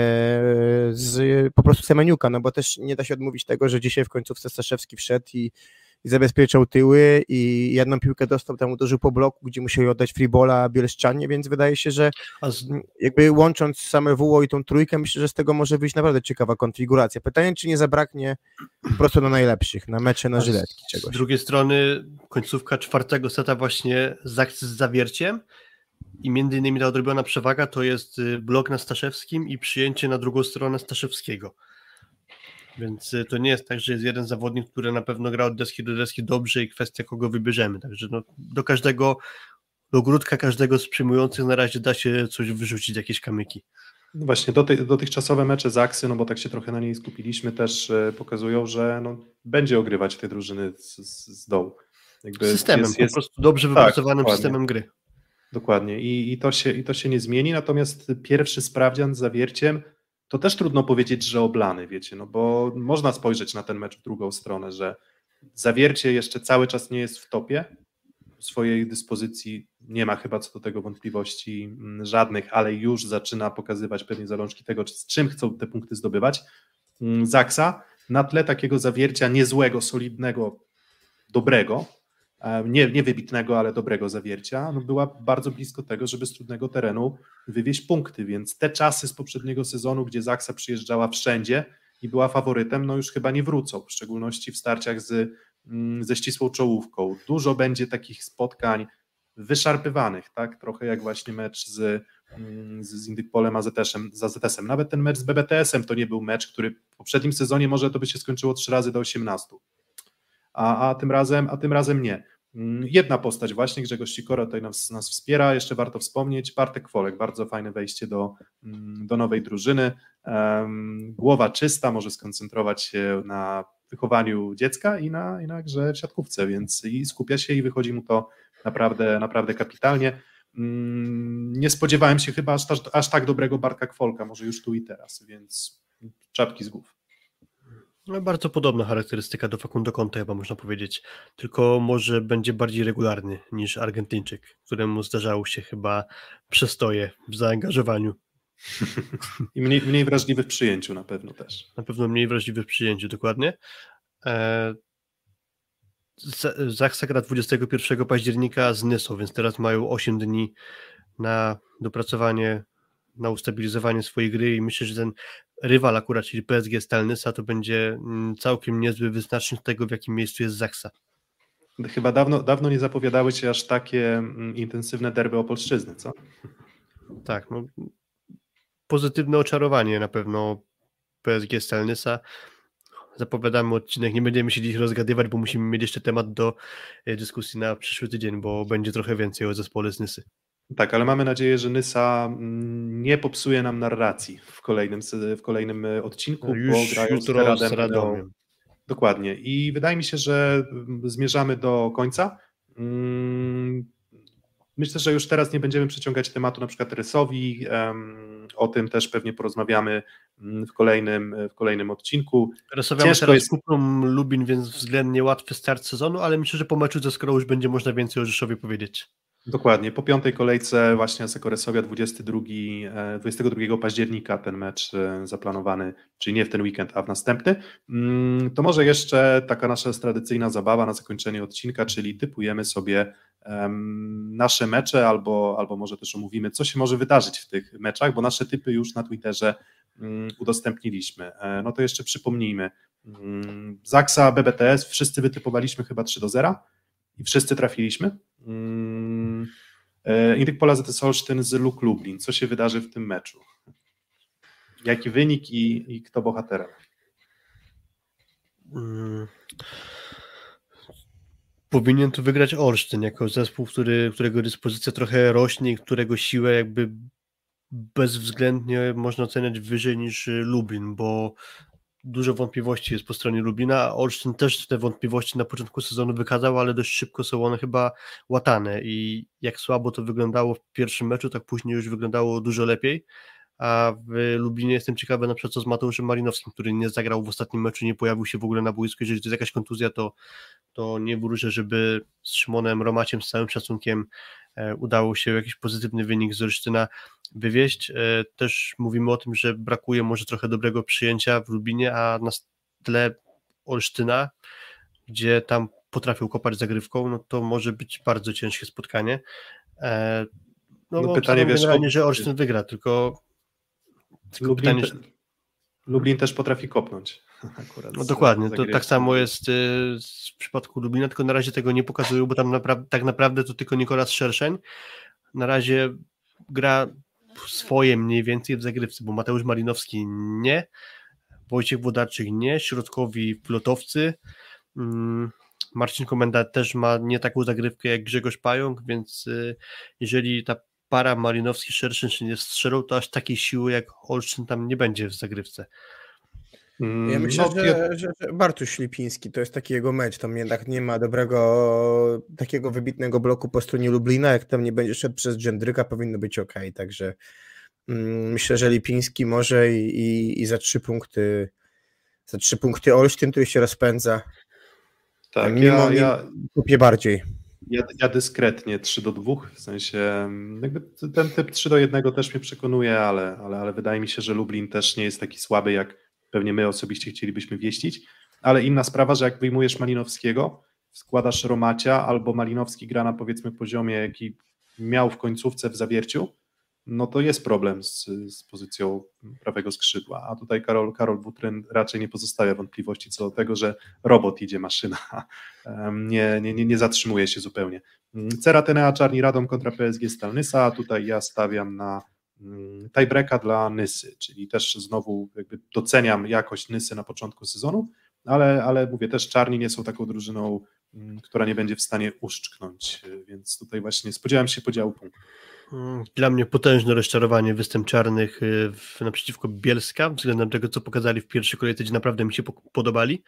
z po prostu Semeniuka, no bo też nie da się odmówić tego, że dzisiaj w końcówce Staszewski wszedł i i zabezpieczał tyły i jedną piłkę dostał, tam uderzył po bloku, gdzie musieli oddać freebola Bielszczanie, więc wydaje się, że jakby łącząc same WO i tą trójkę, myślę, że z tego może wyjść naprawdę ciekawa konfiguracja. Pytanie, czy nie zabraknie po prostu na najlepszych, na mecze, na żyletki czegoś. Z drugiej strony końcówka czwartego seta właśnie z akcji z zawierciem i między innymi ta odrobiona przewaga to jest y, blok na Staszewskim i przyjęcie na drugą stronę Staszewskiego. Więc y, to nie jest tak, że jest jeden zawodnik, który na pewno gra od deski do deski dobrze i kwestia kogo wybierzemy. Także no, do każdego, do ogródka każdego z przyjmujących na razie da się coś wyrzucić, jakieś kamyki. No właśnie, doty, dotychczasowe mecze z Aksy, no bo tak się trochę na niej skupiliśmy, też e, pokazują, że no, będzie ogrywać te drużyny z, z dołu. Jakby systemem, jest, jest... po prostu dobrze tak, wypracowanym tak, systemem gry. Dokładnie I, i, to się, i to się nie zmieni, natomiast pierwszy sprawdzian z zawierciem to też trudno powiedzieć, że oblany, wiecie, no bo można spojrzeć na ten mecz w drugą stronę, że zawiercie jeszcze cały czas nie jest w topie, swojej dyspozycji nie ma chyba co do tego wątpliwości mm, żadnych, ale już zaczyna pokazywać pewnie zalążki tego, z czym chcą te punkty zdobywać. Mm, Zaksa na tle takiego zawiercia niezłego, solidnego, dobrego, nie, nie wybitnego, ale dobrego zawiercia, no była bardzo blisko tego, żeby z trudnego terenu wywieźć punkty, więc te czasy z poprzedniego sezonu, gdzie Zaksa przyjeżdżała wszędzie i była faworytem, no już chyba nie wrócą, w szczególności w starciach z, mm, ze ścisłą czołówką. Dużo będzie takich spotkań wyszarpywanych, tak? Trochę jak właśnie mecz z, mm, z, Indykpolem AZS-em, z AZS-em. Nawet ten mecz z BBTS-em to nie był mecz, który w poprzednim sezonie może to by się skończyło trzy razy do 18 a, a, tym razem, a tym razem nie. Mm, jedna postać właśnie, Grzegorz Sikora tutaj nas, nas wspiera, jeszcze warto wspomnieć, Bartek Kwolek, bardzo fajne wejście do, mm, do nowej drużyny, głowa czysta, może skoncentrować się na wychowaniu dziecka i na, i na grze w siatkówce, więc i skupia się i wychodzi mu to naprawdę, naprawdę kapitalnie. Mm, nie spodziewałem się chyba aż, aż tak dobrego Bartka Kwolka, może już tu i teraz, więc czapki z głów. No, bardzo podobna charakterystyka do Facundo Conte chyba można powiedzieć, tylko może będzie bardziej regularny niż Argentyńczyk, któremu zdarzało się chyba przestoje w zaangażowaniu. I mniej, mniej wrażliwy w przyjęciu na pewno też. Na pewno mniej wrażliwy w przyjęciu, dokładnie. E, Zaksa gra 21 października z Nysą, więc teraz mają 8 dni na dopracowanie, na ustabilizowanie swojej gry i myślę, że ten rywal akurat, czyli PSG Stalnysa, to będzie mm, całkiem niezły wyznacznik tego, w jakim miejscu jest Zaksa. Chyba dawno, dawno nie zapowiadały się aż takie mm, intensywne derby Opolszczyzny, co? Tak, no, pozytywne oczarowanie na pewno PSG Stalnysa. Zapowiadamy odcinek, nie będziemy się dziś rozgadywać, bo musimy mieć jeszcze temat do e, dyskusji na przyszły tydzień, bo będzie trochę więcej o zespole z Nysy. Tak, ale mamy nadzieję, że Nysa mm, nie popsuje nam narracji w kolejnym, w kolejnym e, odcinku, Już bo jutro z, z Radomiem. Dokładnie. I wydaje mi się, że mm, zmierzamy do końca. Mm, myślę, że już teraz nie będziemy przeciągać tematu na przykład Rysowi. O tym też pewnie porozmawiamy w kolejnym, w kolejnym odcinku. Rysowiamy teraz jest... Kuprum Lubin, więc względnie łatwy start sezonu, ale myślę, że po meczu ze Skrą już będzie można więcej o Rzeszowie powiedzieć. Dokładnie. Po piątej kolejce właśnie Sekoresowia 22, 22 e, października ten mecz e, zaplanowany, czyli nie w ten weekend, a w następny. Mm, to może jeszcze taka nasza tradycyjna zabawa na zakończenie odcinka, czyli typujemy sobie nasze mecze albo, albo może też omówimy, co się może wydarzyć w tych meczach, bo nasze typy już na Twitterze mm, udostępniliśmy. E, no to jeszcze przypomnijmy. Mm, Zaksa, BBTS, wszyscy wytypowaliśmy chyba 3 do 0 i wszyscy trafiliśmy. E, Indyk Pola ZS Olsztyn z Luk Lublin. Co się wydarzy w tym meczu? Jaki wynik i, i kto bohaterem? Hmm. Powinien tu wygrać Olsztyn jako zespół, który, którego dyspozycja trochę rośnie i którego siłę jakby bezwzględnie można oceniać wyżej niż Lublin, bo dużo wątpliwości jest po stronie Lublina, a Olsztyn też te wątpliwości na początku sezonu wykazał, ale dość szybko są one chyba łatane. I jak słabo to wyglądało w pierwszym meczu, tak później już wyglądało dużo lepiej, a w Lublinie jestem ciekawy na przykład co z Mateuszem Malinowskim, który nie zagrał w ostatnim meczu, nie pojawił się w ogóle na boisku, jeżeli to jest jakaś kontuzja, to, to nie wróżę, żeby z Szymonem Romaciem, z całym szacunkiem e, udało się jakiś pozytywny wynik z Olsztyna wywieźć. E, też mówimy o tym, że brakuje może trochę dobrego przyjęcia w Lubinie, a na tle Olsztyna, gdzie tam potrafił kopać zagrywką, no to może być bardzo ciężkie spotkanie. E, no, no pytanie wiesz, generalnie, że Olsztyn wygra, tylko, tylko Lublin, pytanie, te, Lublin też potrafi kopnąć. Akurat no dokładnie, to tak samo jest y, w przypadku Lublina, tylko na razie tego nie pokazują, bo tam napra tak naprawdę to tylko Nikolas Szerszeń. Na razie gra swoje mniej więcej w zagrywce, bo Mateusz Malinowski nie, Wojciech Wodarczyk nie, środkowi flotowcy, mm, Marcin Komenda też ma nie taką zagrywkę jak Grzegorz Pająk, więc y, jeżeli ta para Malinowski-Szerszyn nie strzelą, to aż takiej siły jak Olsztyn tam nie będzie w zagrywce. Mm, ja myślę, no, że, że, że Bartusz Lipiński to jest taki jego mecz. Tam jednak nie ma dobrego, takiego wybitnego bloku po stronie Lublina. Jak tam nie będzie szedł przez Dżendryka, powinno być ok. Także mm, myślę, że Lipiński może i, i, i, za trzy punkty za trzy punkty Olsztyn, który się rozpędza. Tak, mimo, ja, ja kupię bardziej. Ja, ja dyskretnie 3 do 2, w sensie mm, jakby ten typ 3 do 1 też mnie przekonuje, ale, ale, ale wydaje mi się, że Lublin też nie jest taki słaby jak pewnie my osobiście chcielibyśmy wieścić, ale inna sprawa, że jak wyjmujesz Malinowskiego, składasz Romacia albo Malinowski gra na powiedzmy poziomie, jaki miał w końcówce w zawierciu, no to jest problem z, z pozycją prawego skrzydła. A tutaj Karol, Karol Butryn raczej nie pozostawia wątpliwości co do tego, że robot idzie maszyna, nie, nie, nie, nie zatrzymuje się zupełnie. Ceratenea Czarni Radom kontra PSG Stalnysa, tutaj ja stawiam na tiebreaka dla Nysy, czyli też znowu jakby doceniam jakość Nysy na początku sezonu, ale, ale mówię, też Czarni nie są taką drużyną mm, która nie będzie w stanie uszczknąć, więc tutaj właśnie spodziewałem się podziału punktów. Mm, Dla mnie potężne rozczarowanie występ czarnych y, w, naprzeciwko Bielska, względem tego, co pokazali w pierwszej kolejce, gdzie naprawdę mi się po- podobali.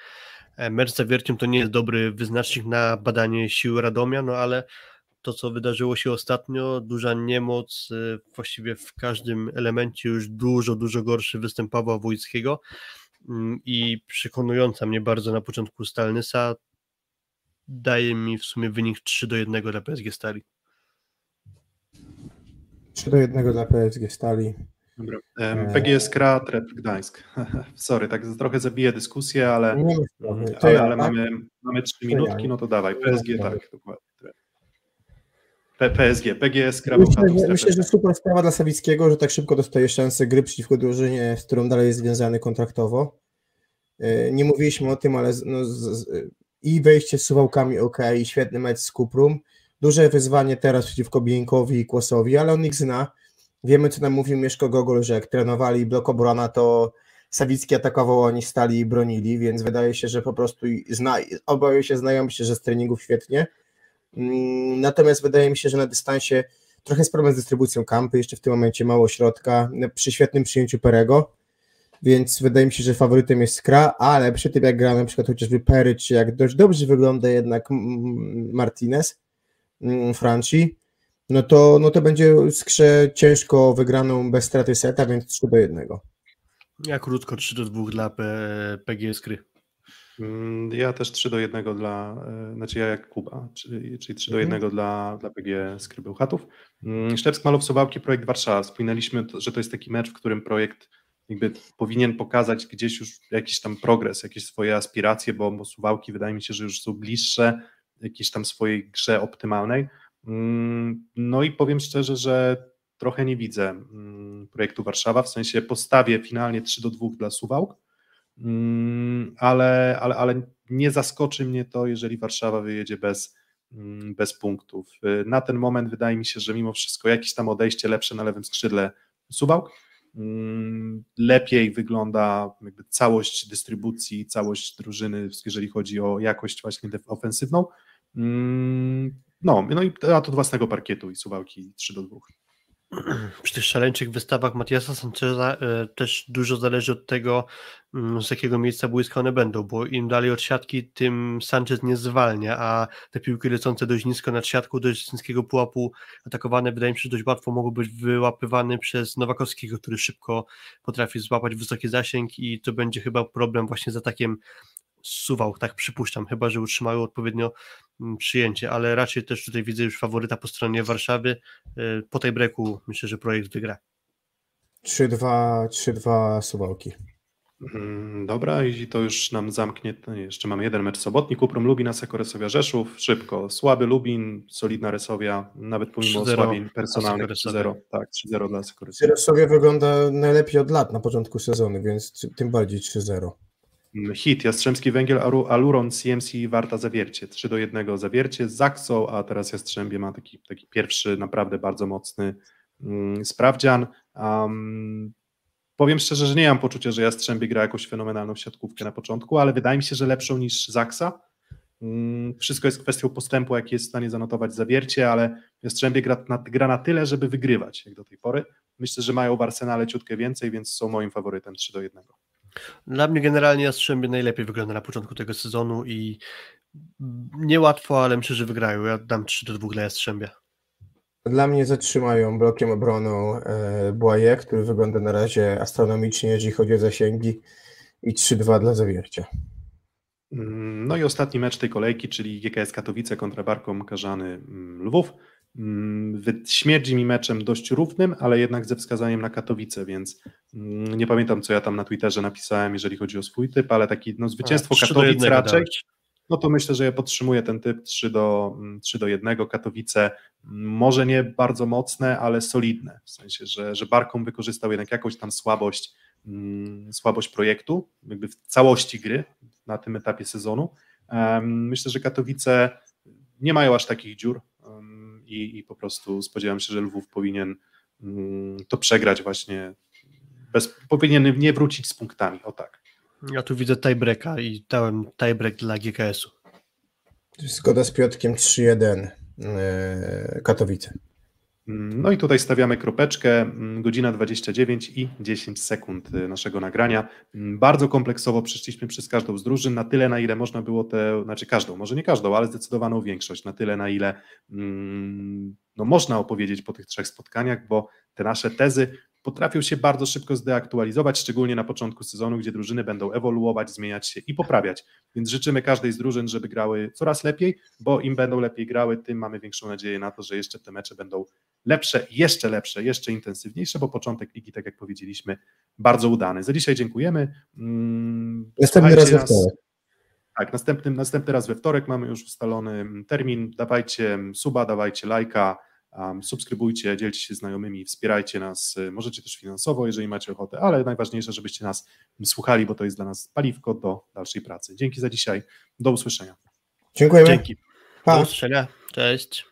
E, Mecz z Zawierciem to nie jest dobry wyznacznik na badanie siły Radomia, no ale to, co wydarzyło się ostatnio, duża niemoc, y, właściwie w każdym elemencie już dużo, dużo gorszy występ Pawła Wójckiego mm, i przekonująca mnie bardzo na początku Stalnysa daje mi w sumie wynik 3 do 1 dla PSG Stali. 3 do 1 dla PSG Stali. Dobra. Em, PGS Kra, Trep Gdańsk. Sorry, tak trochę zabiję dyskusję, ale, ale, ale tak? mamy, mamy trzy To minutki, ja. no to dawaj. PSG, tak, dokładnie. PSG, PGS Myślę, że, myślę, że super sprawa dla Sawickiego, że tak szybko dostaje szansę gry przeciwko drużynie, z którą dalej jest związany kontraktowo. Yy, Nie mówiliśmy o tym, ale no, z, z, i wejście z suwałkami ok, i świetny mecz z Kuprum. Duże wyzwanie teraz przeciwko Bieńkowi i Kłosowi, ale on ich zna. Wiemy, co nam mówił Mieszko Gogol, że jak trenowali blok obrona, to Sawicki atakował, oni stali i bronili, więc wydaje się, że po prostu zna, oboje się znają, myślę, że z treningów świetnie. Mm, Natomiast wydaje mi się, że na dystansie trochę jest problem z dystrybucją kampy, jeszcze w tym momencie mało środka, przy świetnym przyjęciu Perego, więc wydaje mi się, że faworytem jest Skra, ale przy tym jak gra na przykład chociażby Pery, czy jak dość dobrze wygląda jednak mm, Martinez, mm, Franci, no to, no to będzie Skrze ciężko wygraną bez straty seta, więc 3 do 1. Ja krótko 3 do 2 dla P- PGS Kry. Mm, Ja też 3 do 1 dla, e, znaczy ja jak Kuba, czyli, czyli 3 do Mhm. 1 dla, dla PG Skrybełchatów. Mm, Szczepsk Malow Suwałki, projekt Warszawa. Wspominaliśmy, że to jest taki mecz, w którym projekt jakby powinien pokazać gdzieś już jakiś tam progres, jakieś swoje aspiracje, bo, bo Suwałki wydaje mi się, że już są bliższe jakiejś tam swojej grze optymalnej. Mm, No i powiem szczerze, że trochę nie widzę mm, projektu Warszawa, w sensie postawię finalnie 3 do 2 dla Suwałk, Mm, ale, ale, ale nie zaskoczy mnie to, jeżeli Warszawa wyjedzie bez, mm, bez punktów. Y, Na ten moment wydaje mi się, że mimo wszystko jakieś tam odejście lepsze na lewym skrzydle Suwałk. Mm, Lepiej wygląda całość dystrybucji, całość drużyny, jeżeli chodzi o jakość właśnie ofensywną. Mm, No, no i atut własnego parkietu i Suwałki 3 do 2. Przy tych szaleńczych wystawach Matiasa Sancheza e, też dużo zależy od tego, mm, z jakiego miejsca błyska one będą, bo im dalej od siatki, tym Sanchez nie zwalnia, a te piłki lecące dość nisko nad siatką, dość niskiego pułapu atakowane, wydaje mi się, że dość łatwo mogą być wyłapywane przez Nowakowskiego, który szybko potrafi złapać wysoki zasięg i to będzie chyba problem właśnie z atakiem suwał, tak przypuszczam, chyba, że utrzymają odpowiednio mm, przyjęcie, ale raczej też tutaj widzę już faworyta po stronie Warszawy. Y, Po tej breku myślę, że projekt wygra. 3-2, 3-2 Suwałki. Mm, Dobra, i to już nam zamknie. nie, Jeszcze mamy jeden mecz sobotni. Kuprum Lubin, Aseko Resowia Rzeszów. Szybko. Słaby Lubin, solidna Resowia, nawet pomimo 3-0 osłabień personalnych. Aseko 3-0. Resowia. Tak, 3-0 dla Aseko Resowia. Syrosowie wygląda najlepiej od lat na początku sezonu, więc ty- tym bardziej 3-0. Mm, Hit, Jastrzębski Węgiel, Aluron, CMC, Warta, Zawiercie. 3 do 1 Zawiercie z Zaksą, a teraz Jastrzębie ma taki, taki pierwszy, naprawdę bardzo mocny mm, sprawdzian. Um, powiem szczerze, że nie mam poczucia, że Jastrzębie gra jakąś fenomenalną siatkówkę na początku, ale wydaje mi się, że lepszą niż Zaksa. Mm, Wszystko jest kwestią postępu, jaki jest w stanie zanotować Zawiercie, ale Jastrzębie gra na, gra na tyle, żeby wygrywać jak do tej pory. Myślę, że mają w arsenale ciutkę więcej, więc są moim faworytem 3 do 1. Dla mnie generalnie Jastrzębie najlepiej wygląda na początku tego sezonu i niełatwo, ale myślę, że wygrają. Ja dam 3 do 2 dla Jastrzębia. Dla mnie zatrzymają blokiem obroną e, Błaje, który wygląda na razie astronomicznie, jeżeli chodzi o zasięgi i 3-2 dla Zawiercia. Mm, No i ostatni mecz tej kolejki, czyli GKS Katowice kontra Barkom Karzany mm, Lwów. Mm, Śmierdzi mi meczem dość równym, ale jednak ze wskazaniem na Katowice, więc mm, nie pamiętam, co ja tam na Twitterze napisałem, jeżeli chodzi o swój typ, ale taki no, zwycięstwo 3 do Katowic 1 raczej. dałeś. No to myślę, że ja podtrzymuję ten typ 3 do, mm, 3 do 1. Katowice mm, może nie bardzo mocne, ale solidne. W sensie, że, że Barkom wykorzystał jednak jakąś tam słabość, mm, słabość projektu, jakby w całości gry na tym etapie sezonu. Myślę, że Katowice nie mają aż takich dziur i, i po prostu spodziewam się, że Lwów powinien mm, to przegrać właśnie, bez, powinien nie wrócić z punktami, o tak. Ja tu widzę tiebreaka i dałem tiebreak dla GKS-u. Zgoda z Piotkiem 3-1 e, Katowice. No i tutaj stawiamy kropeczkę, mm, godzina 29 i 10 sekund y, naszego nagrania. Mm, Bardzo kompleksowo przeszliśmy przez każdą z drużyn, na tyle na ile można było te, znaczy każdą, może nie każdą, ale zdecydowaną większość, na tyle na ile mm, no można opowiedzieć po tych trzech spotkaniach, bo te nasze tezy potrafią się bardzo szybko zdeaktualizować, szczególnie na początku sezonu, gdzie drużyny będą ewoluować, zmieniać się i poprawiać. Więc życzymy każdej z drużyn, żeby grały coraz lepiej, bo im będą lepiej grały, tym mamy większą nadzieję na to, że jeszcze te mecze będą lepsze, jeszcze lepsze, jeszcze intensywniejsze, bo początek ligi, tak jak powiedzieliśmy, bardzo udany. Za dzisiaj dziękujemy. Mm, Następny raz nas- wtorek. Tak, następny, następny raz we wtorek mamy już ustalony termin. Dawajcie suba, dawajcie lajka, um, subskrybujcie, dzielcie się znajomymi, wspierajcie nas. y, Możecie też finansowo, jeżeli macie ochotę, ale najważniejsze, żebyście nas słuchali, bo to jest dla nas paliwko do dalszej pracy. Dzięki za dzisiaj. Do usłyszenia. Dziękujemy. Dzięki. Pa. Do usłyszenia. Cześć.